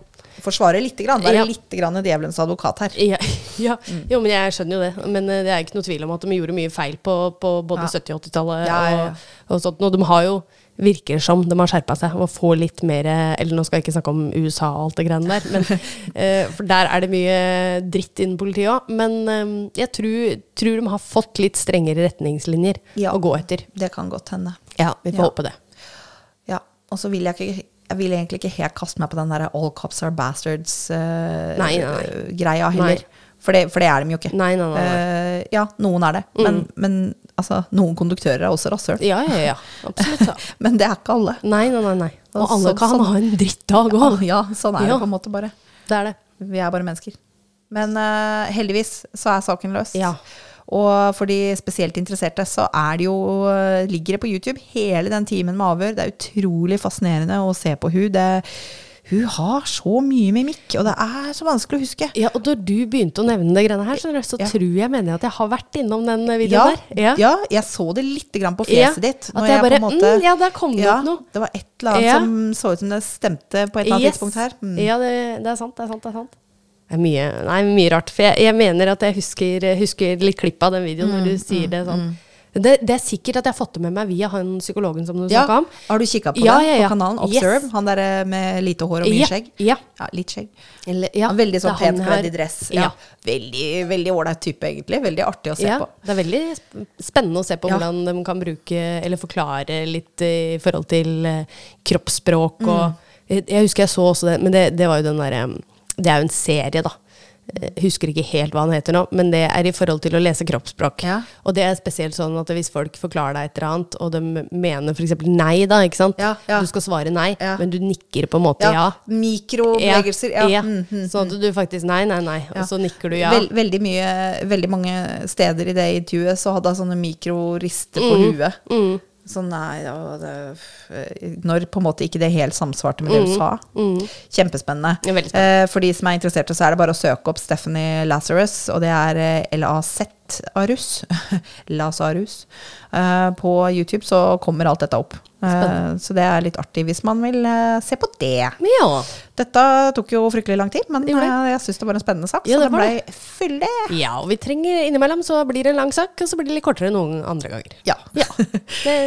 Speaker 1: Forsvare lite grann. Være
Speaker 2: Ja.
Speaker 1: litt grann djevelens advokat her.
Speaker 2: Ja, ja.
Speaker 1: Mm.
Speaker 2: Jo, men jeg skjønner jo det. Men eh, det er ikke noe tvil om at de gjorde mye feil på, på både
Speaker 1: Ja.
Speaker 2: 70- og 80-tallet.
Speaker 1: Ja, ja, ja.
Speaker 2: Og, og sånt. Og de har jo, virker som de har skjerpa seg og får litt mer Eller nå skal jeg ikke snakke om USA og alt det greiene der, men, eh, for der er det mye dritt innen politiet òg. Men eh, jeg tror, tror de har fått litt strengere retningslinjer
Speaker 1: Ja.
Speaker 2: å gå etter.
Speaker 1: Det kan godt hende.
Speaker 2: Ja, vi får
Speaker 1: Ja.
Speaker 2: håpe det.
Speaker 1: Ja, og så vil jeg ikke jeg vil egentlig ikke helt kaste meg på den der 'all cops are bastards'-greia
Speaker 2: Nei, nei.
Speaker 1: heller. For det, for det er de jo ikke.
Speaker 2: Nei, nei, nei.
Speaker 1: Eh, ja, noen er det. Men, men altså, noen konduktører er også rasshøl.
Speaker 2: Ja, ja, ja. Absolutt. Ja.
Speaker 1: Men det er ikke alle.
Speaker 2: Nei, nei, nei. Og alle
Speaker 1: så-
Speaker 2: kan
Speaker 1: sånn-
Speaker 2: ha en drittdag òg.
Speaker 1: Ja, sånn er
Speaker 2: Ja.
Speaker 1: det på en måte bare.
Speaker 2: Det er det.
Speaker 1: Vi er bare mennesker. Men uh, heldigvis så er saken løst.
Speaker 2: Ja.
Speaker 1: Og for de spesielt interesserte så er det jo, eh, ligger det på YouTube hele den timen med avhør. Det er utrolig fascinerende å se på hun. Det, hun har så mye mimikk, og det er så vanskelig å huske.
Speaker 2: Ja, og når du begynte å nevne det greiene her, så, så
Speaker 1: Ja.
Speaker 2: tror jeg mener jeg at jeg har vært innom den
Speaker 1: Ja,
Speaker 2: videoen der.
Speaker 1: ja, jeg så det litt grann på
Speaker 2: Ja,
Speaker 1: fjeset ditt.
Speaker 2: at jeg bare, mm, ja, der kom det
Speaker 1: ja,
Speaker 2: opp noe.
Speaker 1: Det var et eller annet
Speaker 2: Ja.
Speaker 1: som så ut som det stemte på et eller annet
Speaker 2: Yes.
Speaker 1: tidspunkt her. Mm.
Speaker 2: Ja, det, det er sant, det er sant. Det er sant. Det er mye, nei, mye rart. For jeg, jeg mener at jeg husker, husker litt klipp av den videoen når du
Speaker 1: Mm,
Speaker 2: sier det sånn. Det, det er sikkert at jeg har fått det med meg via han psykologen som du
Speaker 1: Ja,
Speaker 2: snakka om.
Speaker 1: Har du kikka på
Speaker 2: Ja,
Speaker 1: det
Speaker 2: ja, ja.
Speaker 1: på kanalen
Speaker 2: Yes.
Speaker 1: Observe? Han der med lite hår og mye skjegg?
Speaker 2: ja.
Speaker 1: Ja, litt skjegg.
Speaker 2: Eller, ja,
Speaker 1: er veldig sånn pent kledd i dress. Veldig veldig ålreit type, egentlig. Veldig artig å se på.
Speaker 2: det er veldig spennende å se på hvordan de kan bruke eller forklare litt eh, i forhold til eh, kroppsspråk
Speaker 1: Mm.
Speaker 2: og jeg, jeg husker jeg så også det, men det, det var jo den derre Det er jo en serie, da. Jeg husker ikke helt hva han heter nå, men det er i forhold til å lese kroppsspråk.
Speaker 1: Ja.
Speaker 2: Og det er spesielt sånn at hvis folk forklarer deg et eller annet, og de mener f.eks. nei, da, ikke sant.
Speaker 1: Ja, ja.
Speaker 2: Du skal svare nei, men du nikker på en måte ja.
Speaker 1: Mikrobevegelser. Ja. Mm, mm,
Speaker 2: Sånn at du faktisk nei, nei, nei, og så nikker du ja.
Speaker 1: Vel, veldig, mye, veldig mange steder i det intervjuet så hadde jeg sånne mikrorister på huet.
Speaker 2: Mm.
Speaker 1: Sånn nei, det, Når på en måte ikke det helt samsvarte med det du sa.
Speaker 2: Mm.
Speaker 1: Kjempespennende.
Speaker 2: Spennende.
Speaker 1: Eh, for de som er interesserte, så er det bare å søke opp Stephanie Lazarus, og det er eh, L-A-Z-Arus. Lazarus. Eh, på YouTube så kommer alt dette opp. Eh,
Speaker 2: Spennende.
Speaker 1: så det er litt artig hvis man vil eh, se på det.
Speaker 2: Ja.
Speaker 1: Dette tok jo fryktelig lang tid, men
Speaker 2: Det det.
Speaker 1: eh, jeg syns det var en spennende sak.
Speaker 2: Ja,
Speaker 1: så
Speaker 2: det
Speaker 1: den ble fyldig.
Speaker 2: Ja, og vi trenger innimellom så blir det en lang sak, og så blir det litt kortere noen andre ganger.
Speaker 1: Ja.
Speaker 2: Ja. Det,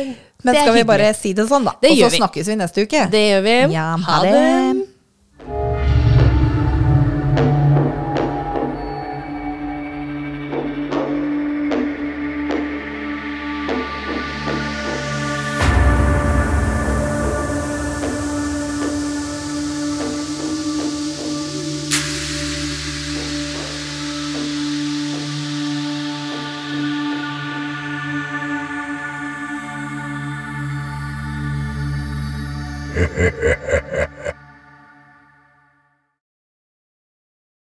Speaker 1: Men
Speaker 2: det
Speaker 1: skal vi bare si det sånn, da?
Speaker 2: Det
Speaker 1: Og så
Speaker 2: vi.
Speaker 1: snakkes vi neste uke.
Speaker 2: Det gjør vi.
Speaker 1: Ja, ha det.
Speaker 3: Ha det. ha